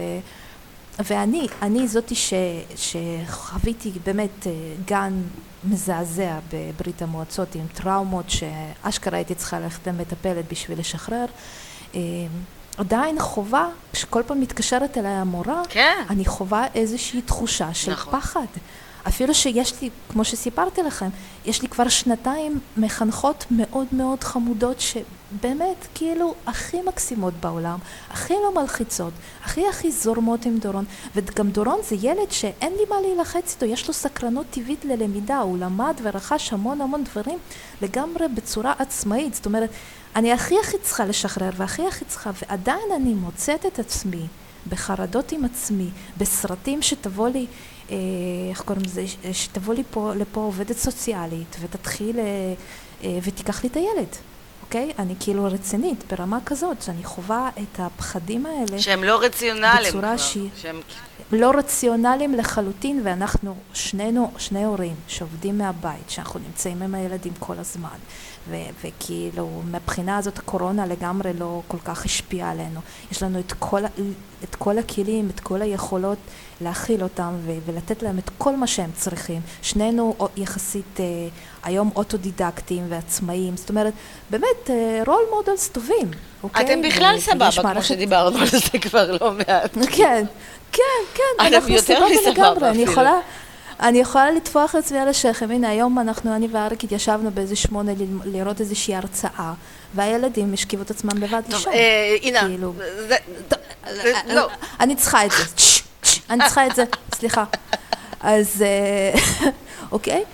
S2: ואני, אני זאתי ש, שחוויתי באמת אה, גן מזעזע בברית המועצות עם טראומות שאשכרה הייתי צריכה ללכת למטפלת בשביל לשחרר. אה, עדיין חובה, כשכל פעם מתקשרת אליי המורה,
S1: כן.
S2: אני חווה איזושהי תחושה של נכון. פחד. אפילו שיש לי, כמו שסיפרתי לכם, יש לי כבר שנתיים מחנכות מאוד מאוד חמודות שבאמת כאילו הכי מקסימות בעולם, הכי לא מלחיצות, הכי הכי זורמות עם דורון, וגם דורון זה ילד שאין לי מה להילחץ איתו, יש לו סקרנות טבעית ללמידה, הוא למד ורכש המון המון דברים לגמרי בצורה עצמאית, זאת אומרת, אני הכי הכי צריכה לשחרר והכי הכי צריכה, ועדיין אני מוצאת את עצמי בחרדות עם עצמי, בסרטים שתבוא לי איך קוראים לזה, שתבוא לי פה, לפה עובדת סוציאלית ותתחיל אה, ותיקח לי את הילד, אוקיי? אני כאילו רצינית ברמה כזאת, שאני חווה את הפחדים האלה.
S1: שהם לא רציונליים
S2: בצורה שהיא... שהם... לא רציונליים לחלוטין, ואנחנו שנינו, שני הורים שעובדים מהבית, שאנחנו נמצאים עם הילדים כל הזמן, ו- וכאילו מבחינה הזאת הקורונה לגמרי לא כל כך השפיעה עלינו. יש לנו את כל, את כל הכלים, את כל היכולות להכיל אותם ו- ולתת להם את כל מה שהם צריכים. שנינו יחסית אה, היום אוטודידקטים ועצמאיים, זאת אומרת, באמת role אה, models טובים,
S1: אוקיי? אתם בכלל סבבה, כמו מערכת... שדיברנו על זה כבר לא מעט.
S2: כן, כן, כן, אנחנו סבבה לגמרי, אני יכולה... אני יכולה לטפוח לעצמי על השכם, הנה היום אנחנו, אני ואריק התיישבנו באיזה שמונה לראות איזושהי הרצאה, והילדים השכיבו את עצמם לבד לישון. טוב,
S1: הנה,
S2: כאילו, לא. אני צריכה את זה, אני צריכה את זה, סליחה. אז *laughs* אוקיי,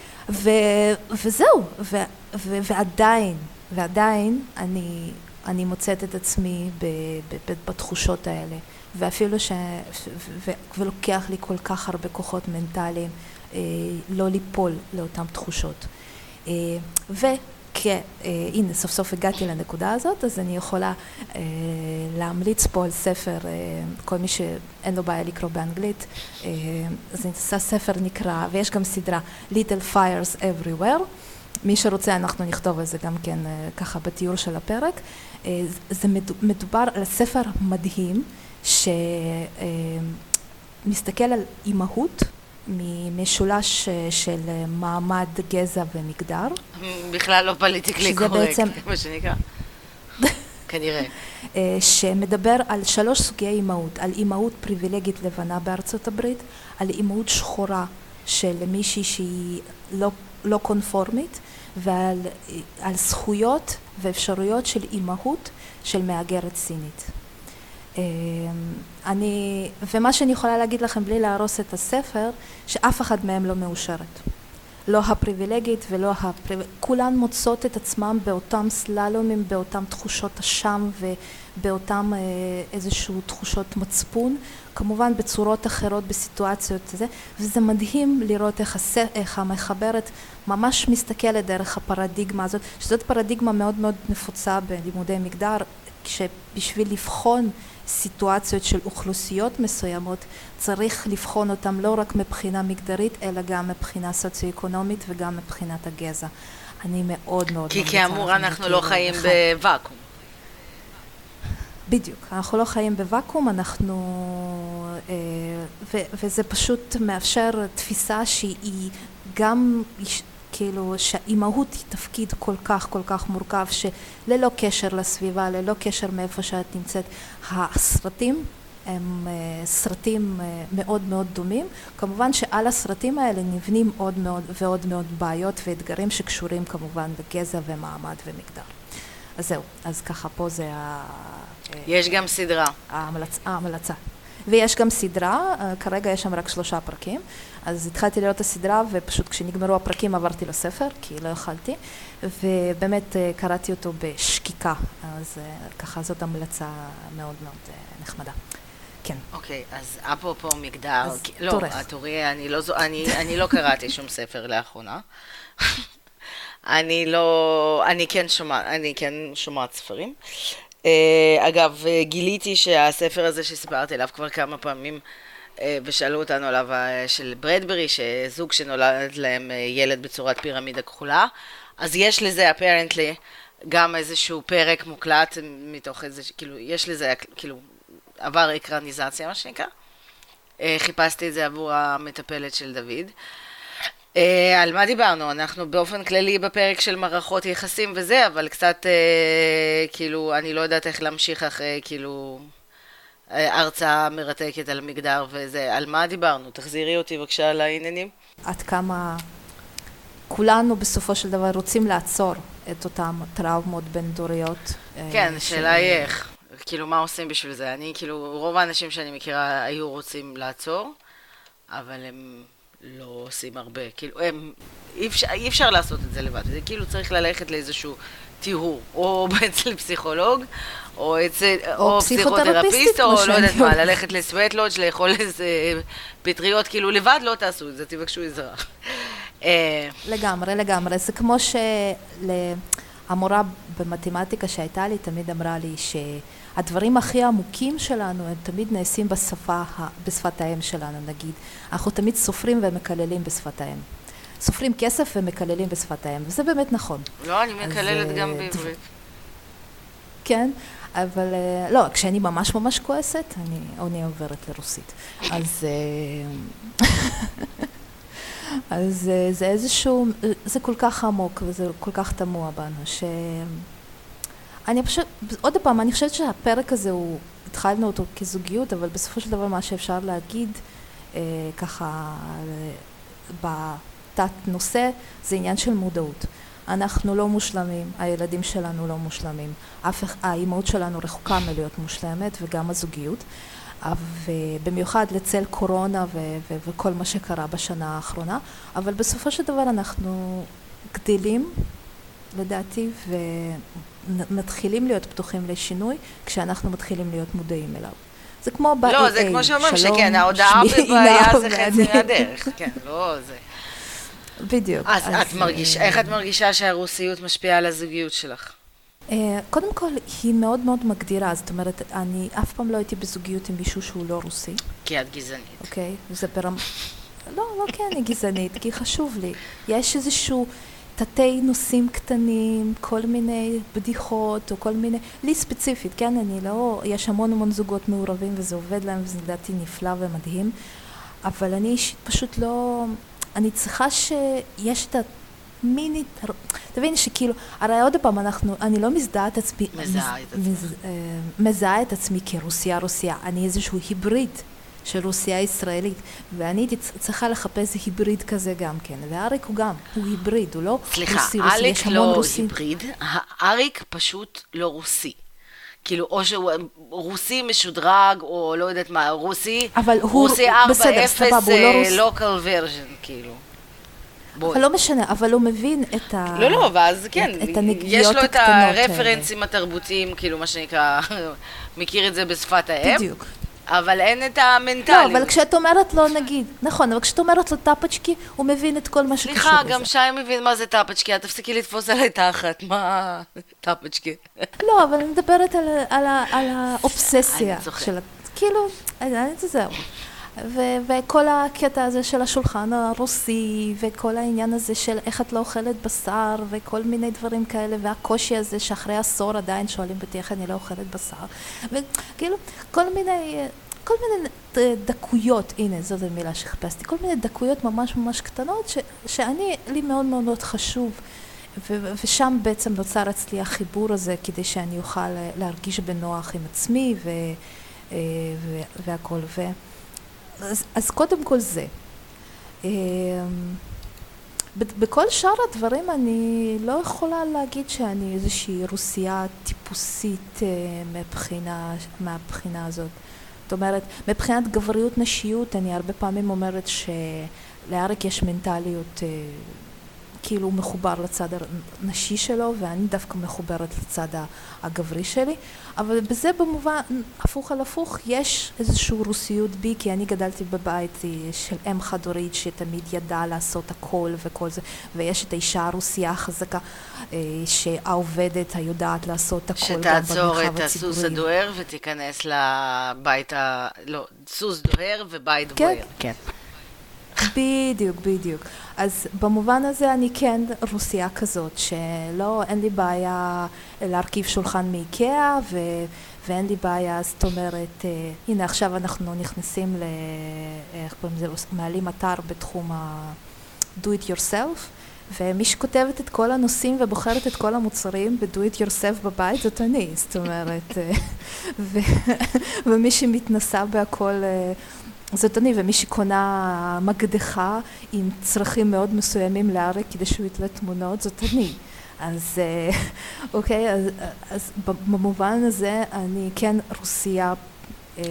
S2: וזהו, ועדיין, ועדיין אני מוצאת את עצמי בתחושות האלה. ואפילו ש... ו... ולוקח לי כל כך הרבה כוחות מנטליים אה, לא ליפול לאותן תחושות. אה, וכן, אה, סוף סוף הגעתי לנקודה הזאת, אז אני יכולה אה, להמליץ פה על ספר, אה, כל מי שאין לו בעיה לקרוא באנגלית, אה, אז אני עושה ספר נקרא, ויש גם סדרה Little Fires Everywhere. מי שרוצה אנחנו נכתוב על זה גם כן אה, ככה בתיאור של הפרק. אה, זה מדובר על ספר מדהים שמסתכל על אימהות ממשולש של מעמד, גזע ומגדר.
S1: בכלל לא פוליטיקלי קורקט, בעצם... *laughs* מה שנקרא. כנראה. *laughs*
S2: שמדבר על שלוש סוגי אימהות, על אימהות פריבילגית לבנה בארצות הברית, על אימהות שחורה של מישהי שהיא לא, לא קונפורמית, ועל זכויות ואפשרויות של אימהות של מהגרת סינית. אמ, אני, ומה שאני יכולה להגיד לכם בלי להרוס את הספר, שאף אחד מהם לא מאושרת. לא הפריבילגית ולא הפריב... כולן מוצאות את עצמם באותם סללומים, באותם תחושות אשם ובאותם אה, איזשהו תחושות מצפון, כמובן בצורות אחרות, בסיטואציות זה, וזה מדהים לראות איך, הס... איך המחברת ממש מסתכלת דרך הפרדיגמה הזאת, שזאת פרדיגמה מאוד מאוד נפוצה בלימודי מגדר, שבשביל לבחון סיטואציות של אוכלוסיות מסוימות צריך לבחון אותן לא רק מבחינה מגדרית אלא גם מבחינה סוציו-אקונומית וגם מבחינת הגזע. אני מאוד מאוד
S1: כי כאמור אנחנו לא חיים בוואקום.
S2: בדיוק, אנחנו לא חיים בוואקום, אנחנו... אה, ו, וזה פשוט מאפשר תפיסה שהיא גם כאילו שהאימהות היא תפקיד כל כך כל כך מורכב שללא קשר לסביבה, ללא קשר מאיפה שאת נמצאת, הסרטים הם אה, סרטים אה, מאוד מאוד דומים. כמובן שעל הסרטים האלה נבנים עוד מאוד ועוד מאוד בעיות ואתגרים שקשורים כמובן לגזע ומעמד ומגדר. אז זהו, אז ככה פה זה ה...
S1: יש גם סדרה.
S2: ההמלצ... ההמלצה. ויש גם סדרה, אה, כרגע יש שם רק שלושה פרקים, אז התחלתי לראות את הסדרה ופשוט כשנגמרו הפרקים עברתי לספר, כי לא יכלתי, ובאמת אה, קראתי אותו בשקיקה, אז אה, ככה זאת המלצה מאוד מאוד נחמדה. כן.
S1: אוקיי, okay, אז אפרופו מגדר, אז כי, לא, תורי, אני לא, אני, אני לא קראתי שום ספר לאחרונה. *laughs* אני לא, אני כן שומעת, אני כן שומעת ספרים. אה, אגב, אה, גיליתי שהספר הזה שסיפרתי עליו כבר כמה פעמים, אה, ושאלו אותנו עליו, של ברדברי, שזוג שנולד להם ילד בצורת פירמידה כחולה, אז יש לזה אפרנטלי גם איזשהו פרק מוקלט מתוך איזה, כאילו, יש לזה, כאילו, עבר אקרניזציה מה שנקרא. חיפשתי את זה עבור המטפלת של דוד. אה, על מה דיברנו? אנחנו באופן כללי בפרק של מערכות יחסים וזה, אבל קצת, אה, כאילו, אני לא יודעת איך להמשיך אחרי, כאילו, אה, הרצאה מרתקת על מגדר וזה. על מה דיברנו? תחזירי אותי בבקשה לעניינים.
S2: עד כמה כולנו בסופו של דבר רוצים לעצור את אותן טראומות בין-דוריות.
S1: כן, השאלה היא איך. כאילו, מה עושים בשביל זה? אני, כאילו, רוב האנשים שאני מכירה היו רוצים לעצור, אבל הם... לא עושים הרבה. כאילו, הם, אי אפשר, אי אפשר לעשות את זה לבד. זה כאילו צריך ללכת לאיזשהו טיהור, או *laughs* אצל פסיכולוג, או אצל, או, או פסיכותרפיסט, או לא יודעת מה, ללכת לסווטלודג', לאכול איזה פטריות, כאילו לבד לא תעשו את זה, תבקשו עזרה.
S2: אה, לגמרי, לגמרי. זה כמו שהמורה במתמטיקה שהייתה לי, תמיד אמרה לי ש... הדברים הכי עמוקים שלנו הם תמיד נעשים בשפה, בשפת האם שלנו נגיד. אנחנו תמיד סופרים ומקללים בשפת האם. סופרים כסף ומקללים בשפת האם, וזה באמת נכון.
S1: לא, אני מקללת אז, גם אה, בעברית.
S2: כן, אבל אה, לא, כשאני ממש ממש כועסת, אני, אני עוברת לרוסית. אז, אה, *laughs* אז זה איזשהו, זה כל כך עמוק וזה כל כך תמוה בנו, ש... אני פשוט, עוד פעם, אני חושבת שהפרק הזה הוא, התחלנו אותו כזוגיות, אבל בסופו של דבר מה שאפשר להגיד, אה, ככה, בתת נושא, זה עניין של מודעות. אנחנו לא מושלמים, הילדים שלנו לא מושלמים, אף, האימהות שלנו רחוקה מלהיות מושלמת וגם הזוגיות, ובמיוחד לצל קורונה ו- ו- וכל מה שקרה בשנה האחרונה, אבל בסופו של דבר אנחנו גדלים לדעתי ומתחילים להיות פתוחים לשינוי כשאנחנו מתחילים להיות מודעים אליו. זה כמו
S1: ב-AA, לא, זה כמו שאומרים שכן, ההודעה בבעיה זה חצי מהדרך, כן, לא זה.
S2: בדיוק.
S1: אז, אז את מרגיש, איך את מרגישה שהרוסיות משפיעה על הזוגיות שלך?
S2: אה, קודם כל, היא מאוד מאוד מגדירה, זאת אומרת, אני אף פעם לא הייתי בזוגיות עם מישהו שהוא לא רוסי.
S1: כי את גזענית.
S2: אוקיי, זה ברמה... לא, לא כי אני גזענית, כי חשוב לי. יש איזשהו... תתי נושאים קטנים, כל מיני בדיחות או כל מיני, לי ספציפית, כן, אני לא, יש המון המון זוגות מעורבים וזה עובד להם וזה לדעתי נפלא ומדהים, אבל אני אישית פשוט לא, אני צריכה שיש את המיני, תבין שכאילו, הרי עוד פעם, אנחנו, אני לא מזדהה את עצמי,
S1: מזהה את עצמי, אה,
S2: מזהה את עצמי כרוסיה רוסיה, אני איזשהו היבריד. של רוסיה ישראלית, ואני הייתי צריכה לחפש היבריד כזה גם כן, ואריק הוא גם, הוא היבריד, הוא לא
S1: סליחה, רוסי רוסי, סליחה, אריק לא רוסי. היבריד, אריק פשוט לא רוסי. כאילו, או שהוא רוסי משודרג, או לא יודעת מה, רוסי,
S2: אבל הוא,
S1: רוסי 4-0, לא לוקל ורז'ן, כאילו. בואי.
S2: אבל לא משנה, אבל הוא מבין את ה...
S1: לא, לא, ואז כן,
S2: את
S1: יש
S2: הנגיעות
S1: לו את
S2: הקטנות האלה.
S1: הרפרנסים התרבותיים, כאילו, מה שנקרא, *laughs* מכיר את זה בשפת האם,
S2: בדיוק.
S1: אבל אין את
S2: לא,
S1: המנטליות.
S2: אבל כשאת אומרת לו, נגיד, נכון, אבל כשאת אומרת לו טאפצ'קי, הוא מבין את כל מה שקשור לזה.
S1: סליחה, גם שי מבין מה זה טאפצ'קי, את תפסיקי לתפוס עליי תחת, מה טאפצ'קי?
S2: לא, אבל אני מדברת על, על, ה- על האובססיה
S1: אני זוכרת.
S2: של... כאילו, זהו. ו- וכל הקטע הזה של השולחן הרוסי, וכל העניין הזה של איך את לא אוכלת בשר, וכל מיני דברים כאלה, והקושי הזה שאחרי עשור עדיין שואלים אותי איך אני לא אוכלת בשר. וכאילו, כל מיני... כל מיני דקויות, הנה זאת המילה שחיפשתי, כל מיני דקויות ממש ממש קטנות ש, שאני, לי מאוד מאוד מאוד חשוב ו- ושם בעצם נוצר אצלי החיבור הזה כדי שאני אוכל להרגיש בנוח עם עצמי ו- אה, ו- והכל. ו- אז, אז קודם כל זה. ב- בכל שאר הדברים אני לא יכולה להגיד שאני איזושהי רוסייה טיפוסית אה, מבחינה, מהבחינה הזאת. זאת אומרת, מבחינת גבריות נשיות, אני הרבה פעמים אומרת שלאריק יש מנטליות, אה, כאילו הוא מחובר לצד הנשי שלו, ואני דווקא מחוברת לצד הגברי שלי, אבל בזה במובן, הפוך על הפוך, יש איזושהי רוסיות בי, כי אני גדלתי בבית אה, של אם חד-הורית שתמיד ידעה לעשות הכל וכל זה, ויש את האישה הרוסייה החזקה, אה, שהעובדת היודעת לעשות הכל גם במרחב
S1: שתעצור. את הסוס הדוהר ותיכנס לבית ה... לא, סוס דוהר ובית
S2: כן.
S1: בוער. כן.
S2: בדיוק, בדיוק. אז במובן הזה אני כן רוסייה כזאת, שלא, אין לי בעיה להרכיב שולחן מאיקאה, ו, ואין לי בעיה, זאת אומרת, אה, הנה עכשיו אנחנו נכנסים ל... איך קוראים לזה? מעלים אתר בתחום ה-do it yourself. ומי שכותבת את כל הנושאים ובוחרת את כל המוצרים ב-do it yourself בבית זאת אני, זאת אומרת, אה, *laughs* ו- ומי שמתנסה בהכל אה, זאת אני, ומי שקונה מקדחה עם צרכים מאוד מסוימים לאריק כדי שהוא יתלה תמונות, זאת אני. אז אה, *laughs* אוקיי, אז, אז במובן הזה אני כן רוסייה אה,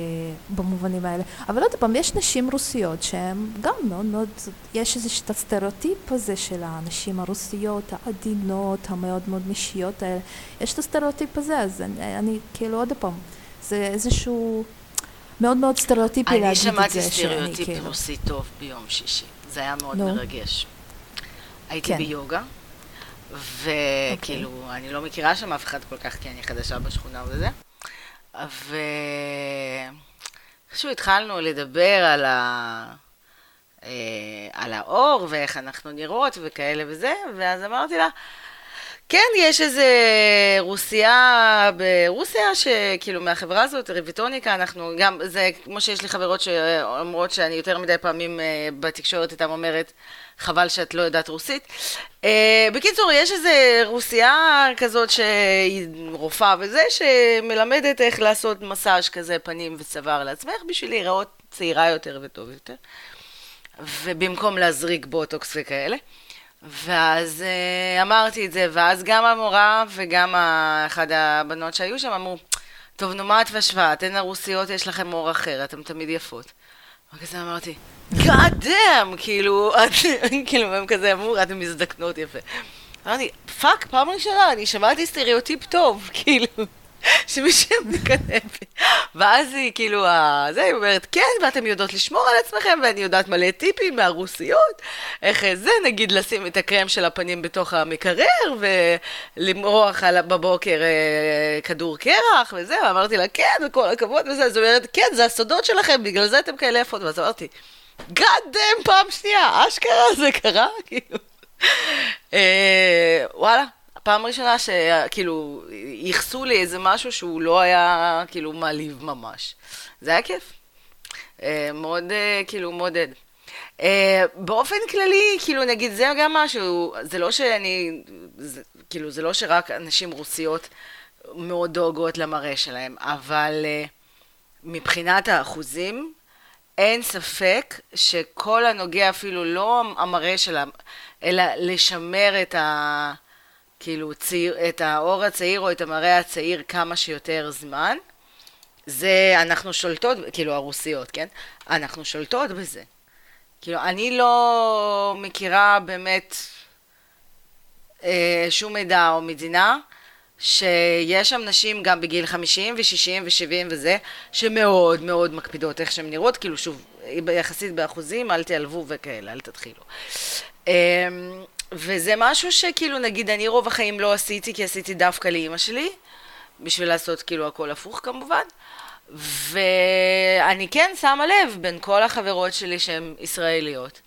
S2: במובנים האלה. אבל עוד פעם, יש נשים רוסיות שהן גם מאוד מאוד, יש איזה את הסטריאוטיפ הזה של הנשים הרוסיות, העדינות, המאוד מאוד נשיות האלה. יש את הסטריאוטיפ הזה, אז אני, אני כאילו עוד פעם, זה איזשהו... מאוד מאוד סטריאוטיפי להגיד
S1: אני
S2: את זה,
S1: שמעתי
S2: שאני
S1: סטריאוטיפ
S2: כאילו...
S1: רוסי טוב ביום שישי. זה היה מאוד
S2: נו.
S1: מרגש. הייתי
S2: כן.
S1: ביוגה, וכאילו, אני לא מכירה שם אף אחד כל כך, כי אני חדשה בשכונה וזה. ואיכשהו התחלנו לדבר על ה... אה, על האור ואיך אנחנו נראות וכאלה וזה, ואז אמרתי לה, כן, יש איזה רוסייה ברוסיה, שכאילו מהחברה הזאת, ריביטוניקה, אנחנו גם, זה כמו שיש לי חברות שאומרות שאני יותר מדי פעמים אה, בתקשורת איתן אומרת, חבל שאת לא יודעת רוסית. אה, בקיצור, יש איזה רוסייה כזאת שהיא רופאה וזה, שמלמדת איך לעשות מסאז' כזה פנים וצוואר לעצמך, בשביל להיראות צעירה יותר וטוב יותר. ובמקום להזריק בוטוקס וכאלה. ואז אה, אמרתי את זה, ואז גם המורה וגם אחד הבנות שהיו שם אמרו, טוב, נו, מה את משווה? אתן הרוסיות, יש לכם אור אחר, אתן תמיד יפות. וכזה אמרתי, God damn, כאילו, *laughs* את, כאילו, הם כזה אמרו, אתן מזדקנות יפה. אמרתי, fuck, פעם ראשונה, אני שמעתי סטריאוטיפ טוב, *laughs* כאילו, שמישהו מקנא בי. ואז היא כאילו, זה, היא אומרת, כן, ואתם יודעות לשמור על עצמכם, ואני יודעת מלא טיפים מהרוסיות, איך זה, נגיד לשים את הקרם של הפנים בתוך המקרר, ולמרוח על, בבוקר אה, כדור קרח, וזה, ואמרתי לה, כן, וכל הכבוד וזה, אז היא אומרת, כן, זה הסודות שלכם, בגלל זה אתם כאלה יפות, ואז אמרתי, God damn, פעם שנייה, אשכרה זה קרה, *laughs* כאילו. אה, וואלה, פעם ראשונה שכאילו ייחסו לי איזה משהו שהוא לא היה כאילו מעליב ממש. זה היה כיף. אה, מאוד אה, כאילו מעודד. אה, באופן כללי, כאילו נגיד זה גם משהו, זה לא שאני, זה, כאילו זה לא שרק נשים רוסיות מאוד דואגות למראה שלהם, אבל אה, מבחינת האחוזים, אין ספק שכל הנוגע אפילו לא המראה שלהם, אלא לשמר את ה... כאילו, צעיר, את האור הצעיר או את המראה הצעיר כמה שיותר זמן, זה, אנחנו שולטות, כאילו הרוסיות, כן? אנחנו שולטות בזה. כאילו, אני לא מכירה באמת אה, שום מידע או מדינה שיש שם נשים גם בגיל 50 ו-60 ו-70 וזה, שמאוד מאוד מקפידות איך שהן נראות, כאילו שוב, יחסית באחוזים, אל תיעלבו וכאלה, אל תתחילו. אמ, וזה משהו שכאילו, נגיד, אני רוב החיים לא עשיתי, כי עשיתי דווקא לאימא שלי, בשביל לעשות כאילו הכל הפוך כמובן. ואני כן שמה לב בין כל החברות שלי שהן ישראליות.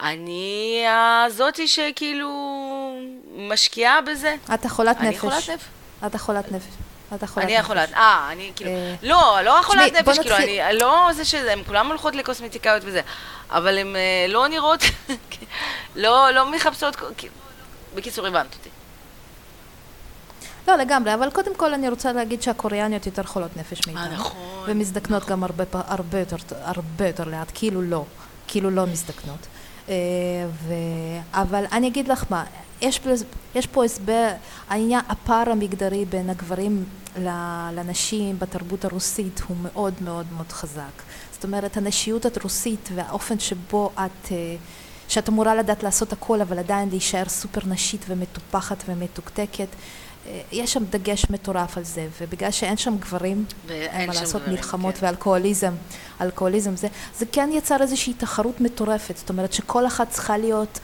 S1: אני הזאתי שכאילו משקיעה בזה.
S2: אתה חולת
S1: אני
S2: נפש.
S1: חולת נפש.
S2: אתה חולת נפש. אתה חולת
S1: אני. החולת, אה, אני כאילו,
S2: אה,
S1: לא, לא החולת נפש, כאילו, אני, לא זה שזה, הן כולן הולכות לקוסמטיקאיות וזה, אבל הן אה, לא נראות, *laughs* לא, לא מחפשות, בקיצור, הבנת אותי.
S2: לא, לגמרי, אבל קודם כל אני רוצה להגיד שהקוריאניות יותר חולות נפש מאיתנו.
S1: נכון,
S2: ומזדקנות גם הרבה, הרבה, יותר, הרבה יותר לאט, כאילו לא, כאילו לא מזדקנות. אה, ו... אבל אני אגיד לך מה, יש, פה- יש פה הסבר, העניין, הפער המגדרי בין הגברים לנשים בתרבות הרוסית הוא מאוד מאוד מאוד חזק. זאת אומרת, הנשיות הרוסית והאופן שבו את... אה, שאת אמורה לדעת לעשות הכל, אבל עדיין להישאר סופר נשית ומטופחת ומתוקתקת. אה, יש שם דגש מטורף על זה, ובגלל שאין שם גברים, מה לעשות
S1: גברים,
S2: מלחמות
S1: כן.
S2: ואלכוהוליזם, אלכוהוליזם זה, זה כן יצר איזושהי תחרות מטורפת, זאת אומרת שכל אחת צריכה להיות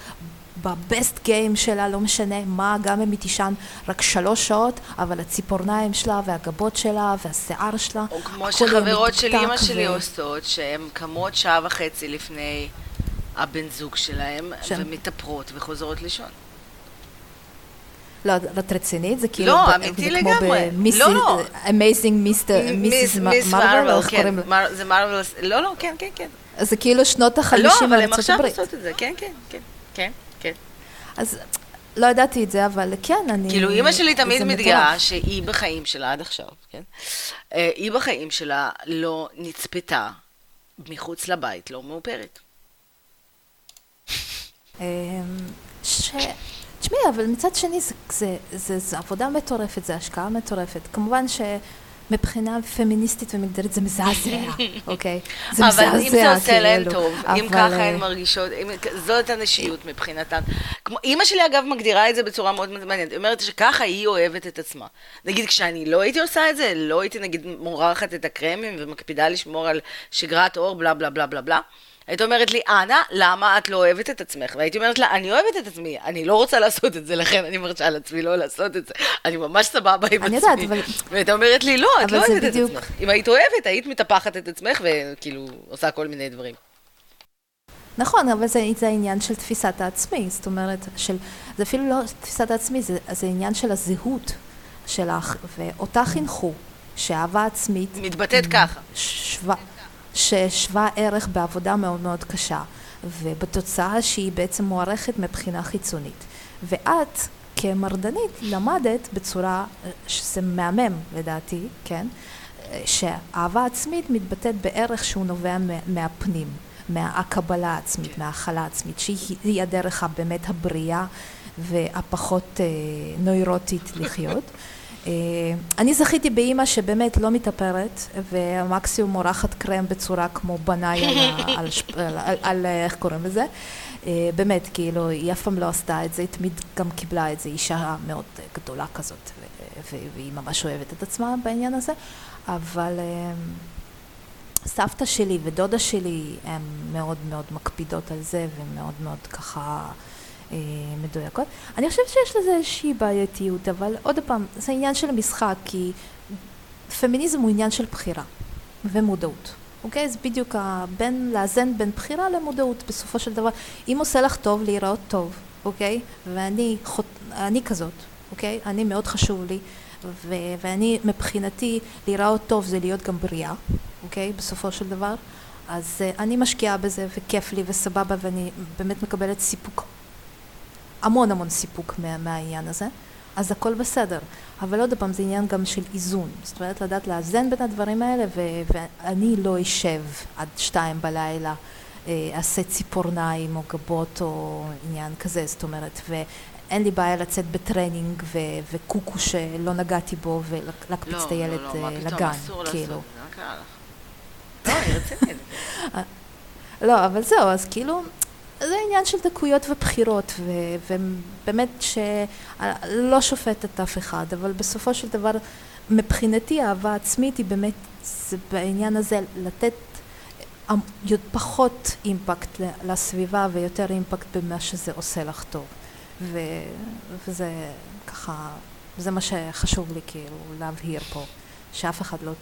S2: בבסט גיים שלה, לא משנה מה, גם אם היא תישן רק שלוש שעות, אבל הציפורניים שלה והגבות שלה והשיער שלה,
S1: או כמו שחברות של אימא שלי
S2: ו-
S1: עושות, שהן קמות שעה וחצי לפני הבן זוג שלהם,
S2: שהן-
S1: ומתאפרות וחוזרות לישון.
S2: לא, את רצינית? זה כאילו...
S1: לא, אמיתי לגמרי. לא, לא.
S2: Amazing מיסטר, מיסיס
S1: מיס
S2: מרוויל,
S1: כן? מר- זה מרוויל, לא, לא, כן, כן, כן.
S2: זה כאילו שנות
S1: לא,
S2: החמישים
S1: אבל הן
S2: בארצות
S1: עכשיו
S2: הברית.
S1: עושות את זה, כן, כן, כן, כן.
S2: אז לא ידעתי את זה, אבל כן, אני...
S1: כאילו, אימא שלי תמיד מתגאה. שהיא בחיים שלה, עד עכשיו, כן? אה, היא בחיים שלה לא נצפתה מחוץ לבית, לא מאופרת.
S2: אמ, ש... תשמעי, אבל מצד שני זה, זה, זה, זה עבודה מטורפת, זה השקעה מטורפת. כמובן שמבחינה פמיניסטית ומגדרית זה מזעזע, *laughs* אוקיי? זה
S1: אבל
S2: מזעזע,
S1: אם זה עושה להם
S2: כאילו.
S1: טוב, אם
S2: אבל,
S1: ככה
S2: אה,
S1: הן מרגישות, זאת הנשיות מבחינתן. אימא שלי אגב מגדירה את זה בצורה מאוד מעניינת, היא אומרת שככה היא אוהבת את עצמה. נגיד כשאני לא הייתי עושה את זה, לא הייתי נגיד מורחת את הקרמים ומקפידה לשמור על שגרת אור, בלה בלה בלה בלה בלה. היית אומרת לי, אנה, למה את לא אוהבת את עצמך? והייתי אומרת לה, אני אוהבת את עצמי, אני לא רוצה לעשות את זה, לכן אני מרשה לעצמי לא לעשות את זה. אני ממש סבבה עם
S2: אני
S1: עצמי.
S2: יודעת, אבל-
S1: והייתה אומרת לי, לא, את לא אוהבת את
S2: בדיוק-
S1: עצמך. אם היית אוהבת, היית מטפחת את עצמך וכאילו עושה כל מיני דברים.
S2: נכון, אבל זה, זה העניין של תפיסת העצמי, זאת אומרת, של, זה אפילו לא תפיסת העצמי, זה, זה עניין של הזהות שלך, ואותה חינכו, שאהבה עצמית
S1: מתבטאת ככה.
S2: שווה, ששווה ערך בעבודה מאוד מאוד קשה, ובתוצאה שהיא בעצם מוערכת מבחינה חיצונית. ואת, כמרדנית, למדת בצורה, שזה מהמם לדעתי, כן? שאהבה עצמית מתבטאת בערך שהוא נובע מה- מהפנים, מהקבלה העצמית, מההכלה העצמית, שהיא היא הדרך הבאמת הבריאה והפחות אה, נוירוטית לחיות. אה, אני זכיתי באימא שבאמת לא מתאפרת, ומקסימום מורחת קרם בצורה כמו בנאי *laughs* על, על, על, על, על, איך קוראים לזה? אה, באמת, כאילו, היא אף פעם לא עשתה את זה, היא תמיד גם קיבלה את זה, אישה מאוד אה, גדולה כזאת, והיא ממש אוהבת את עצמה בעניין הזה, אבל אה, סבתא שלי ודודה שלי הן מאוד מאוד מקפידות על זה, ומאוד מאוד ככה אה, מדויקות. אני חושבת שיש לזה איזושהי בעייתיות, אבל עוד פעם, זה עניין של משחק, כי פמיניזם הוא עניין של בחירה ומודעות. אוקיי? זה בדיוק בין, לאזן בין בחירה למודעות בסופו של דבר. אם עושה לך טוב להיראות טוב, אוקיי? ואני חוט... אני כזאת, אוקיי? אני מאוד חשוב לי, ו... ואני מבחינתי להיראות טוב זה להיות גם בריאה, אוקיי? בסופו של דבר. אז אה, אני משקיעה בזה וכיף לי וסבבה ואני באמת מקבלת סיפוק, המון המון סיפוק מה, מהעניין הזה. אז הכל בסדר. אבל עוד פעם, זה עניין גם של איזון. זאת אומרת, לדעת לאזן בין הדברים האלה, ו- ואני לא אשב עד שתיים בלילה, אה, אעשה ציפורניים או גבות או עניין כזה, זאת אומרת, ואין לי בעיה לצאת בטרנינג ו- וקוקו שלא נגעתי בו ולהקפיץ את הילד
S1: לא, לא, מה
S2: אה,
S1: פתאום,
S2: לגן,
S1: אסור לעשות,
S2: כאילו.
S1: מה קרה לך? לא, אני רצינית. *laughs*
S2: לא, אבל זהו, אז כאילו, זה עניין של דקויות ובחירות, ו- ובאמת שלא שופטת אף אחד, אבל בסופו של דבר, מבחינתי אהבה עצמית היא באמת, בעניין הזה לתת אמ, פחות אימפקט לסביבה ויותר אימפקט במה שזה עושה לך טוב. ו- וזה ככה, זה מה שחשוב לי כאילו להבהיר פה, שאף אחד לא,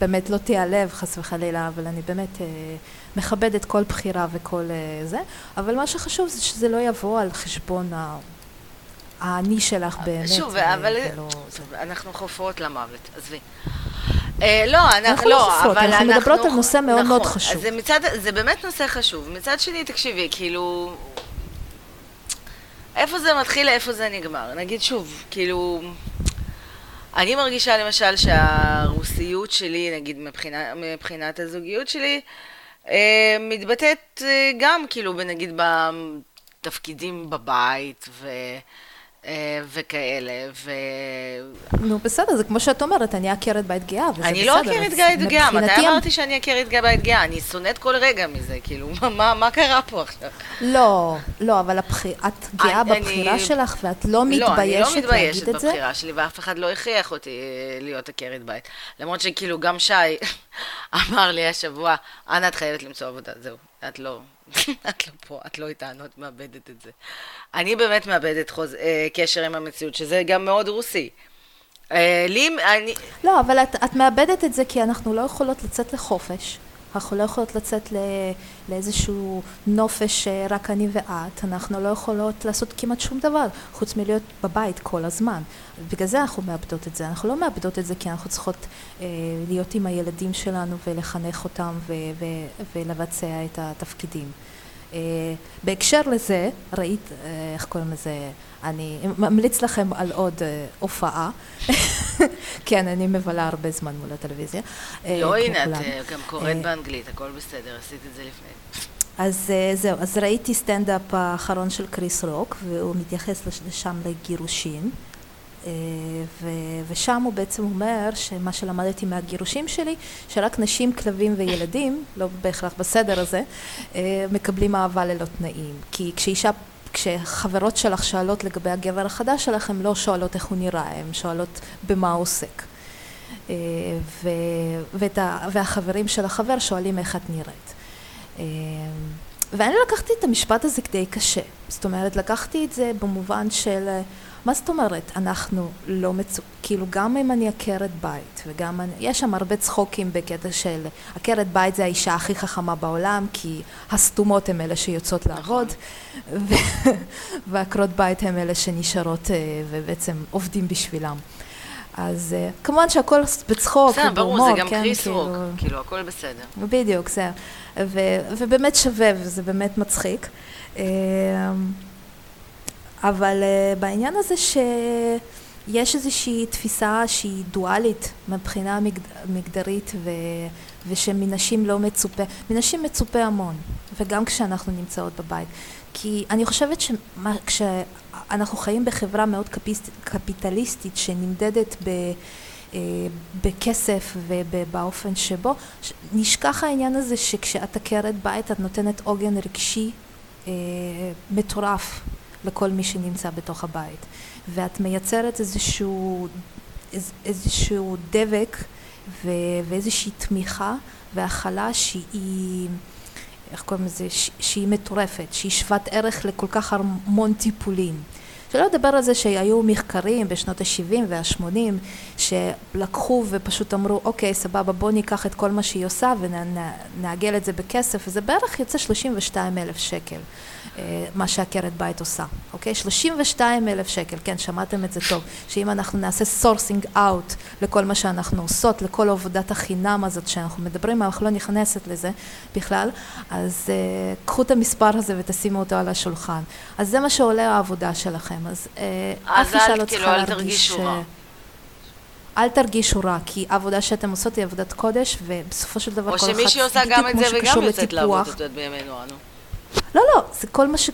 S2: באמת לא תיעלב חס וחלילה, אבל אני באמת אה, מכבדת כל בחירה וכל אה, זה, אבל מה שחשוב זה שזה לא יבוא על חשבון ה... האני שלך באמת.
S1: שוב, אבל אנחנו חופרות למוות, עזבי. אה, לא, אנחנו לא,
S2: לא אבל אנחנו... אנחנו מדברות על נושא מאוד מאוד
S1: נכון,
S2: חשוב.
S1: זה מצד, זה באמת נושא חשוב. מצד שני, תקשיבי, כאילו... איפה זה מתחיל, איפה זה נגמר? נגיד שוב, כאילו... אני מרגישה למשל שהרוסיות שלי, נגיד מבחינה, מבחינת הזוגיות שלי, אה, מתבטאת אה, גם כאילו, נגיד בתפקידים בבית, ו... אה, וכאלה, ו...
S2: נו בסדר, זה כמו שאת אומרת, אני עקרת בית גאה, וזה בסדר.
S1: אני לא עקרת בית גאה, מתי אמרתי שאני עקרת בית גאה? אני שונאת כל רגע מזה, כאילו, *laughs* מה, מה קרה פה עכשיו?
S2: לא, לא, אבל. את גאה בבחירה. שלך, ואת לא מתביישת להגיד את זה? לא, אני לא מתביישת
S1: בבחירה שלי, ואף אחד לא הכריח אותי אה, להיות עקרת בית. למרות שכאילו, גם שי *laughs* אמר לי השבוע, אנה, את חייבת למצוא עבודה, זהו, את לא... *laughs* את לא פה, את לא איתנו, את מאבדת את זה. אני באמת מאבדת חוז... אה, קשר עם המציאות, שזה גם מאוד רוסי. אה, לי, אני...
S2: לא, אבל את, את מאבדת את זה כי אנחנו לא יכולות לצאת לחופש. אנחנו לא יכולות לצאת לא, לאיזשהו נופש רק אני ואת, אנחנו לא יכולות לעשות כמעט שום דבר חוץ מלהיות בבית כל הזמן. בגלל זה אנחנו מאבדות את זה. אנחנו לא מאבדות את זה כי אנחנו צריכות אה, להיות עם הילדים שלנו ולחנך אותם ו- ו- ולבצע את התפקידים. אה, בהקשר לזה, ראית, אה, איך קוראים לזה? אני ממליץ לכם על עוד אה, הופעה. *laughs* כן, אני מבלה הרבה זמן מול הטלוויזיה.
S1: לא, הנה, את גם קוראת באנגלית, הכל בסדר, עשית את זה לפני.
S2: אז זהו, אז ראיתי סטנדאפ האחרון של קריס רוק, והוא מתייחס לשם לגירושין. ושם הוא בעצם אומר שמה שלמדתי מהגירושים שלי, שרק נשים, כלבים וילדים, לא בהכרח בסדר הזה, מקבלים אהבה ללא תנאים. כי כשאישה כשחברות שלך שואלות לגבי הגבר החדש שלך, הן לא שואלות איך הוא נראה, הן שואלות במה הוא עוסק. אה, ו, וה, והחברים של החבר שואלים איך את נראית. אה, ואני לקחתי את המשפט הזה כדי קשה. זאת אומרת, לקחתי את זה במובן של מה זאת אומרת, אנחנו לא מצו... כאילו גם אם אני עקרת בית, וגם אני... יש שם הרבה צחוקים בקטע של עקרת בית זה האישה הכי חכמה בעולם, כי הסתומות הן אלה שיוצאות לעבוד, ו... ועקרות בית הן אלה שנשארות אה, ובעצם עובדים בשבילם. אז אה, כמובן שהכל בצחוק,
S1: בסדר, ברור, זה גם כן, קריס כאילו... רוק, כאילו, הכל בסדר.
S2: בדיוק, זה. ו... ובאמת שווה, וזה באמת מצחיק. אה, אבל uh, בעניין הזה שיש איזושהי תפיסה שהיא דואלית מבחינה מגד... מגדרית ו... ושמנשים לא מצופה, מנשים מצופה המון, וגם כשאנחנו נמצאות בבית. כי אני חושבת שכשאנחנו חיים בחברה מאוד. קפיטליסטית שנמדדת ב... אה, בכסף ובאופן שבו, נשכח העניין הזה שכשאת עקרת בית את נותנת עוגן רגשי אה, מטורף לכל מי שנמצא בתוך הבית. ואת מייצרת איזשהו, איזשהו דבק ו, ואיזושהי תמיכה והכלה שהיא, איך קוראים לזה, שהיא מטורפת, שהיא שוות ערך לכל כך המון טיפולים. שלא לדבר על זה שהיו מחקרים בשנות ה-70 וה-80 שלקחו ופשוט אמרו אוקיי סבבה בוא ניקח את כל מה שהיא עושה ונעגל את זה בכסף וזה בערך יוצא 32 אלף שקל מה שעקרת בית עושה, אוקיי? 32 אלף שקל, כן, שמעתם את זה טוב, שאם אנחנו נעשה sourcing out לכל מה שאנחנו עושות, לכל עבודת החינם הזאת שאנחנו מדברים, אנחנו לא נכנסת לזה בכלל, אז אה, קחו את המספר הזה ותשימו אותו על השולחן. אז זה מה שעולה העבודה שלכם, אז אה, אף אישה לא צריכה
S1: כאילו, להרגיש...
S2: אל תרגישו רע, כי העבודה שאתם עושות היא עבודת קודש, ובסופו של דבר
S1: כל אחד, או שמישהי עושה גם את זה וגם יוצאת לעבוד את זה בימינו אנו.
S2: לא, לא, זה כל מה ש...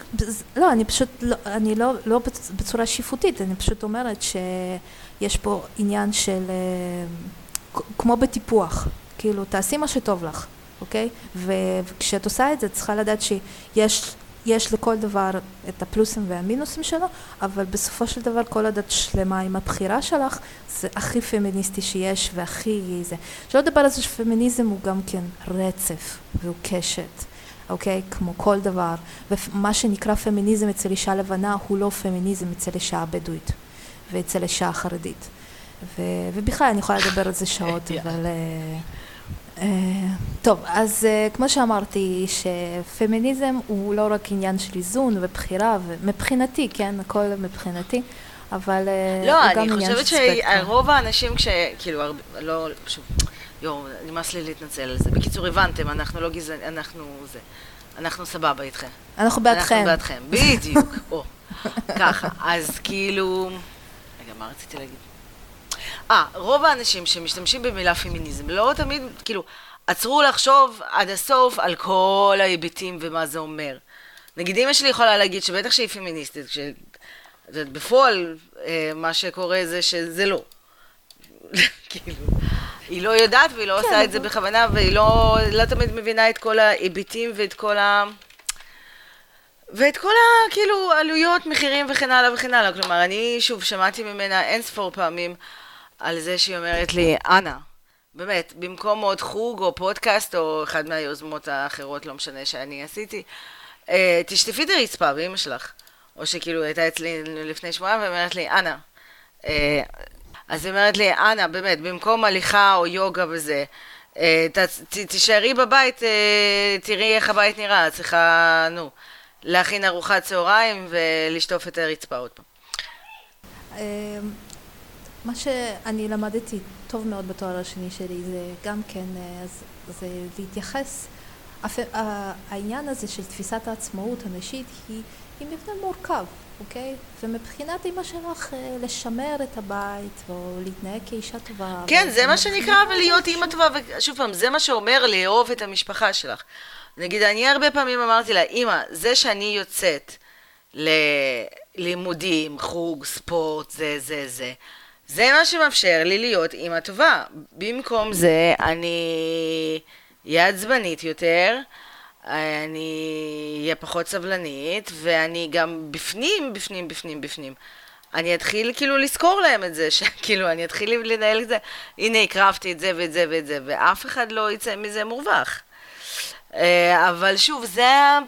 S2: לא, אני פשוט, לא, אני לא, לא בצורה שיפוטית, אני פשוט אומרת שיש פה עניין של... אה, כמו בטיפוח, כאילו, תעשי מה שטוב לך. אוקיי? וכשאת עושה את זה, את צריכה לדעת שיש יש לכל דבר את הפלוסים והמינוסים שלו, אבל בסופו של דבר כל עוד את שלמה עם הבחירה שלך, זה הכי פמיניסטי שיש והכי זה. שלא לדבר על זה שפמיניזם הוא גם כן רצף והוא קשת, אוקיי? כמו כל דבר. ומה שנקרא פמיניזם אצל אישה לבנה הוא לא פמיניזם אצל אישה בדואית ואצל אישה חרדית. ו- ובכלל אני יכולה לדבר על זה שעות, *laughs* אבל... Uh, טוב, אז אה, כמו שאמרתי, שפמיניזם הוא לא רק עניין של איזון ובחירה, ומבחינתי, כן, הכל מבחינתי, אבל אה,
S1: לא, הוא גם עניין של ספקטרום. לא, אני חושבת שרוב האנשים כש... כאילו, הרבה, לא, שוב, יואו, נמאס לי להתנצל על זה. בקיצור, הבנתם, אנחנו לא גזענים, אנחנו זה. אנחנו סבבה איתכם.
S2: אנחנו בעדכם.
S1: אנחנו בעדכם, בדיוק. *laughs* או, ככה. אז כאילו... רגע, מה רציתי להגיד? אה, רוב האנשים שמשתמשים במילה פמיניזם לא תמיד, כאילו, עצרו לחשוב עד הסוף על כל ההיבטים ומה זה אומר. נגיד אמא שלי יכולה להגיד שבטח שהיא פמיניסטית, שבפועל אה, מה שקורה זה שזה לא. *laughs* כאילו, היא לא יודעת והיא לא כן, עושה את זה בכוונה והיא לא, לא תמיד מבינה את כל ההיבטים ואת כל ה... ואת כל ה... כאילו, עלויות, מחירים וכן הלאה וכן הלאה. כלומר, אני שוב שמעתי ממנה אין ספור פעמים על זה שהיא אומרת לי, אנה, באמת, במקום עוד חוג או פודקאסט או אחד מהיוזמות האחרות, לא משנה, שאני עשיתי, אה, תשטפי את הרצפה באמא שלך. או שכאילו הייתה אצלי לפני שבועיים ואומרת לי, אנה. אה, אז היא אומרת לי, אנה, באמת, במקום הליכה או יוגה וזה, אה, ת, ת, תישארי בבית, תראי איך הבית נראה, צריכה, נו, להכין ארוחת צהריים ולשטוף את הרצפה עוד פעם.
S2: מה שאני למדתי טוב מאוד בתואר השני שלי זה גם כן, אה, זה להתייחס, העניין הזה של תפיסת העצמאות הנשית היא, היא מבנה מורכב, אוקיי? ומבחינת אימא שלך אה, לשמר את הבית או להתנהג כאישה טובה.
S1: כן, זה מה שנקרא ולהיות אימא טובה, ושוב פעם, זה מה שאומר לאהוב את המשפחה שלך. נגיד, אני הרבה פעמים אמרתי לה, אימא, זה שאני יוצאת ללימודים, חוג, ספורט, זה, זה, זה. זה מה שמאפשר לי להיות אימא טובה. במקום זה, אני אהיה עצבנית יותר, אני אהיה פחות סבלנית, ואני גם בפנים, בפנים, בפנים, בפנים. אני אתחיל כאילו לזכור להם את זה, *laughs* שכאילו אני אתחיל לנהל את זה, הנה הקרבתי את זה ואת זה ואת זה, ואף אחד לא יצא מזה מורווח. אה, אבל שוב, זה,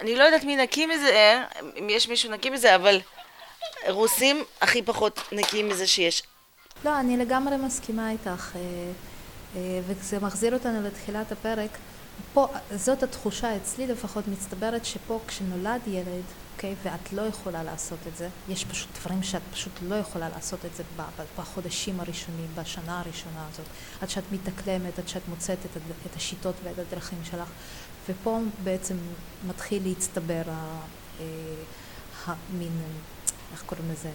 S1: אני לא יודעת מי נקי מזה, אם יש מישהו נקי מזה, אבל רוסים הכי פחות נקיים מזה שיש.
S2: לא, אני לגמרי מסכימה איתך, אה, אה, וזה מחזיר אותנו לתחילת הפרק. פה, זאת התחושה אצלי לפחות מצטברת, שפה כשנולד ילד, אוקיי, ואת לא יכולה לעשות את זה, יש פשוט דברים שאת פשוט לא יכולה לעשות את זה בחודשים הראשונים, בשנה הראשונה הזאת, עד שאת מתאקלמת, עד שאת מוצאת את, את השיטות ואת הדרכים שלך, ופה בעצם מתחיל להצטבר המין איך קוראים לזה,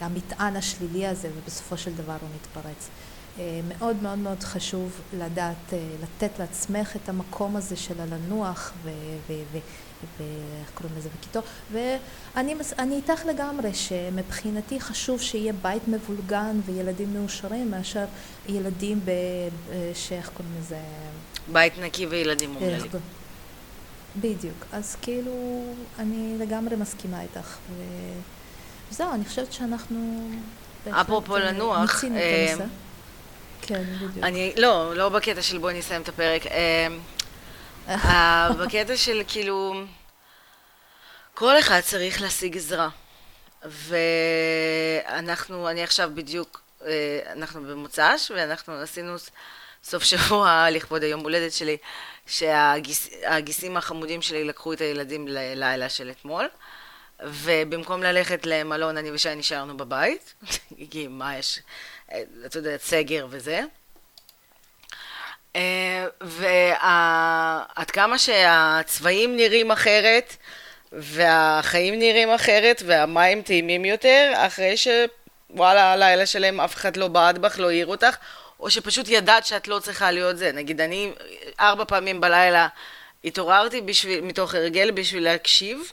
S2: המטען השלילי הזה, ובסופו של דבר הוא מתפרץ. אה, מאוד מאוד מאוד חשוב לדעת, אה, לתת לעצמך את המקום הזה של הלנוח ואיך קוראים לזה? בקיטור ואני איתך לגמרי שמבחינתי חשוב שיהיה בית מבולגן וילדים מאושרים מאשר ילדים ב... אה, שאיך קוראים לזה?
S1: בית נקי וילדים אומללים.
S2: בדיוק. אז כאילו אני לגמרי מסכימה איתך. ו... זהו, אני חושבת שאנחנו...
S1: אפרופו אה, לנוח,
S2: מיצינו את אה, הנושא. כן, בדיוק.
S1: אני, לא, לא בקטע של בואי נסיים את הפרק. אה, *laughs* בקטע של כאילו, כל אחד צריך להשיג עזרה. ואנחנו, אני עכשיו בדיוק, אנחנו במוצ"ש, ואנחנו עשינו סוף שבוע *laughs* לכבוד היום הולדת שלי, שהגיסים החמודים שלי לקחו את הילדים ללילה של אתמול. ובמקום ללכת למלון, אני ושי נשארנו בבית, *laughs* כי מה יש, אתה יודע, סגר וזה. אה, ועד כמה שהצבעים נראים אחרת, והחיים נראים אחרת, והמים טעימים יותר, אחרי שוואלה, הלילה שלהם אף אחד לא בעט בך, לא העיר אותך, או שפשוט ידעת שאת לא צריכה להיות זה. נגיד, אני ארבע פעמים בלילה התעוררתי בשביל, מתוך הרגל בשביל להקשיב,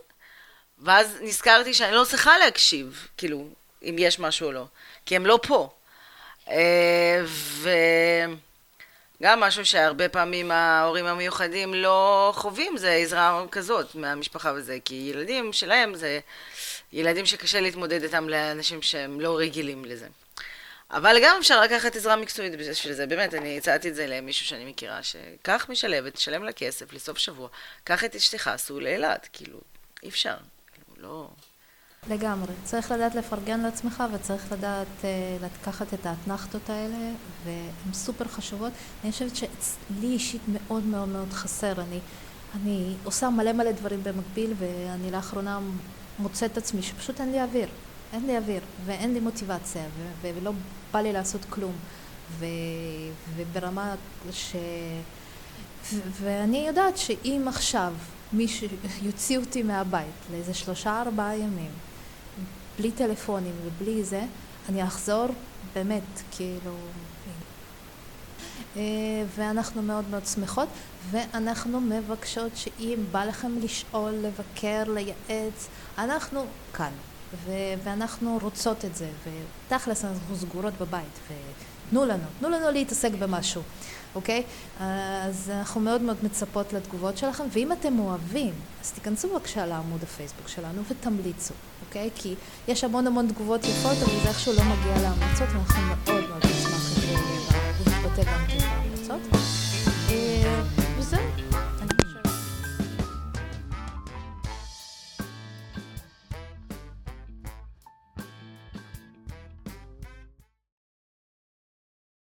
S1: ואז נזכרתי שאני לא צריכה להקשיב, כאילו, אם יש משהו או לא, כי הם לא פה. אה, ו... גם משהו שהרבה פעמים ההורים המיוחדים לא חווים, זה עזרה כזאת מהמשפחה וזה, כי ילדים שלהם זה ילדים שקשה להתמודד איתם לאנשים שהם לא רגילים לזה. אבל גם אפשר לקחת עזרה מקצועית בשביל זה, באמת, אני הצעתי את זה למישהו שאני מכירה, שקח משלבת, תשלם לה כסף לסוף שבוע, קח את אשתך, סעו לאילת, כאילו, אי אפשר, כאילו, לא...
S2: לגמרי. צריך לדעת לפרגן לעצמך וצריך לדעת uh, לקחת את האתנחתות האלה, והן סופר חשובות. אני חושבת שלי אישית מאוד מאוד מאוד חסר. אני, אני עושה מלא מלא דברים במקביל, ואני לאחרונה מוצאת עצמי שפשוט אין לי אוויר. אין לי אוויר, ואין לי מוטיבציה, ו- ולא בא לי לעשות כלום. ו- וברמה ש... ו- ואני יודעת שאם עכשיו מישהו יוציא אותי מהבית לאיזה שלושה ארבעה ימים, בלי טלפונים ובלי זה, אני אחזור באמת, כאילו... אה, ואנחנו מאוד מאוד שמחות, ואנחנו מבקשות שאם בא לכם לשאול, לבקר, לייעץ, אנחנו כאן. ו- ואנחנו רוצות את זה, ותכלס אנחנו סגורות בבית, ותנו לנו, תנו לנו להתעסק במשהו, אוקיי? אז אנחנו מאוד מאוד מצפות לתגובות שלכם, ואם אתם אוהבים, אז תיכנסו בבקשה לעמוד הפייסבוק שלנו ותמליצו, אוקיי? כי יש המון המון תגובות יפות, אבל זה איכשהו לא מגיע להמלצות, ואנחנו מאוד מאוד נשמח להתבטא גם כן בהמלצות. אה, וזהו.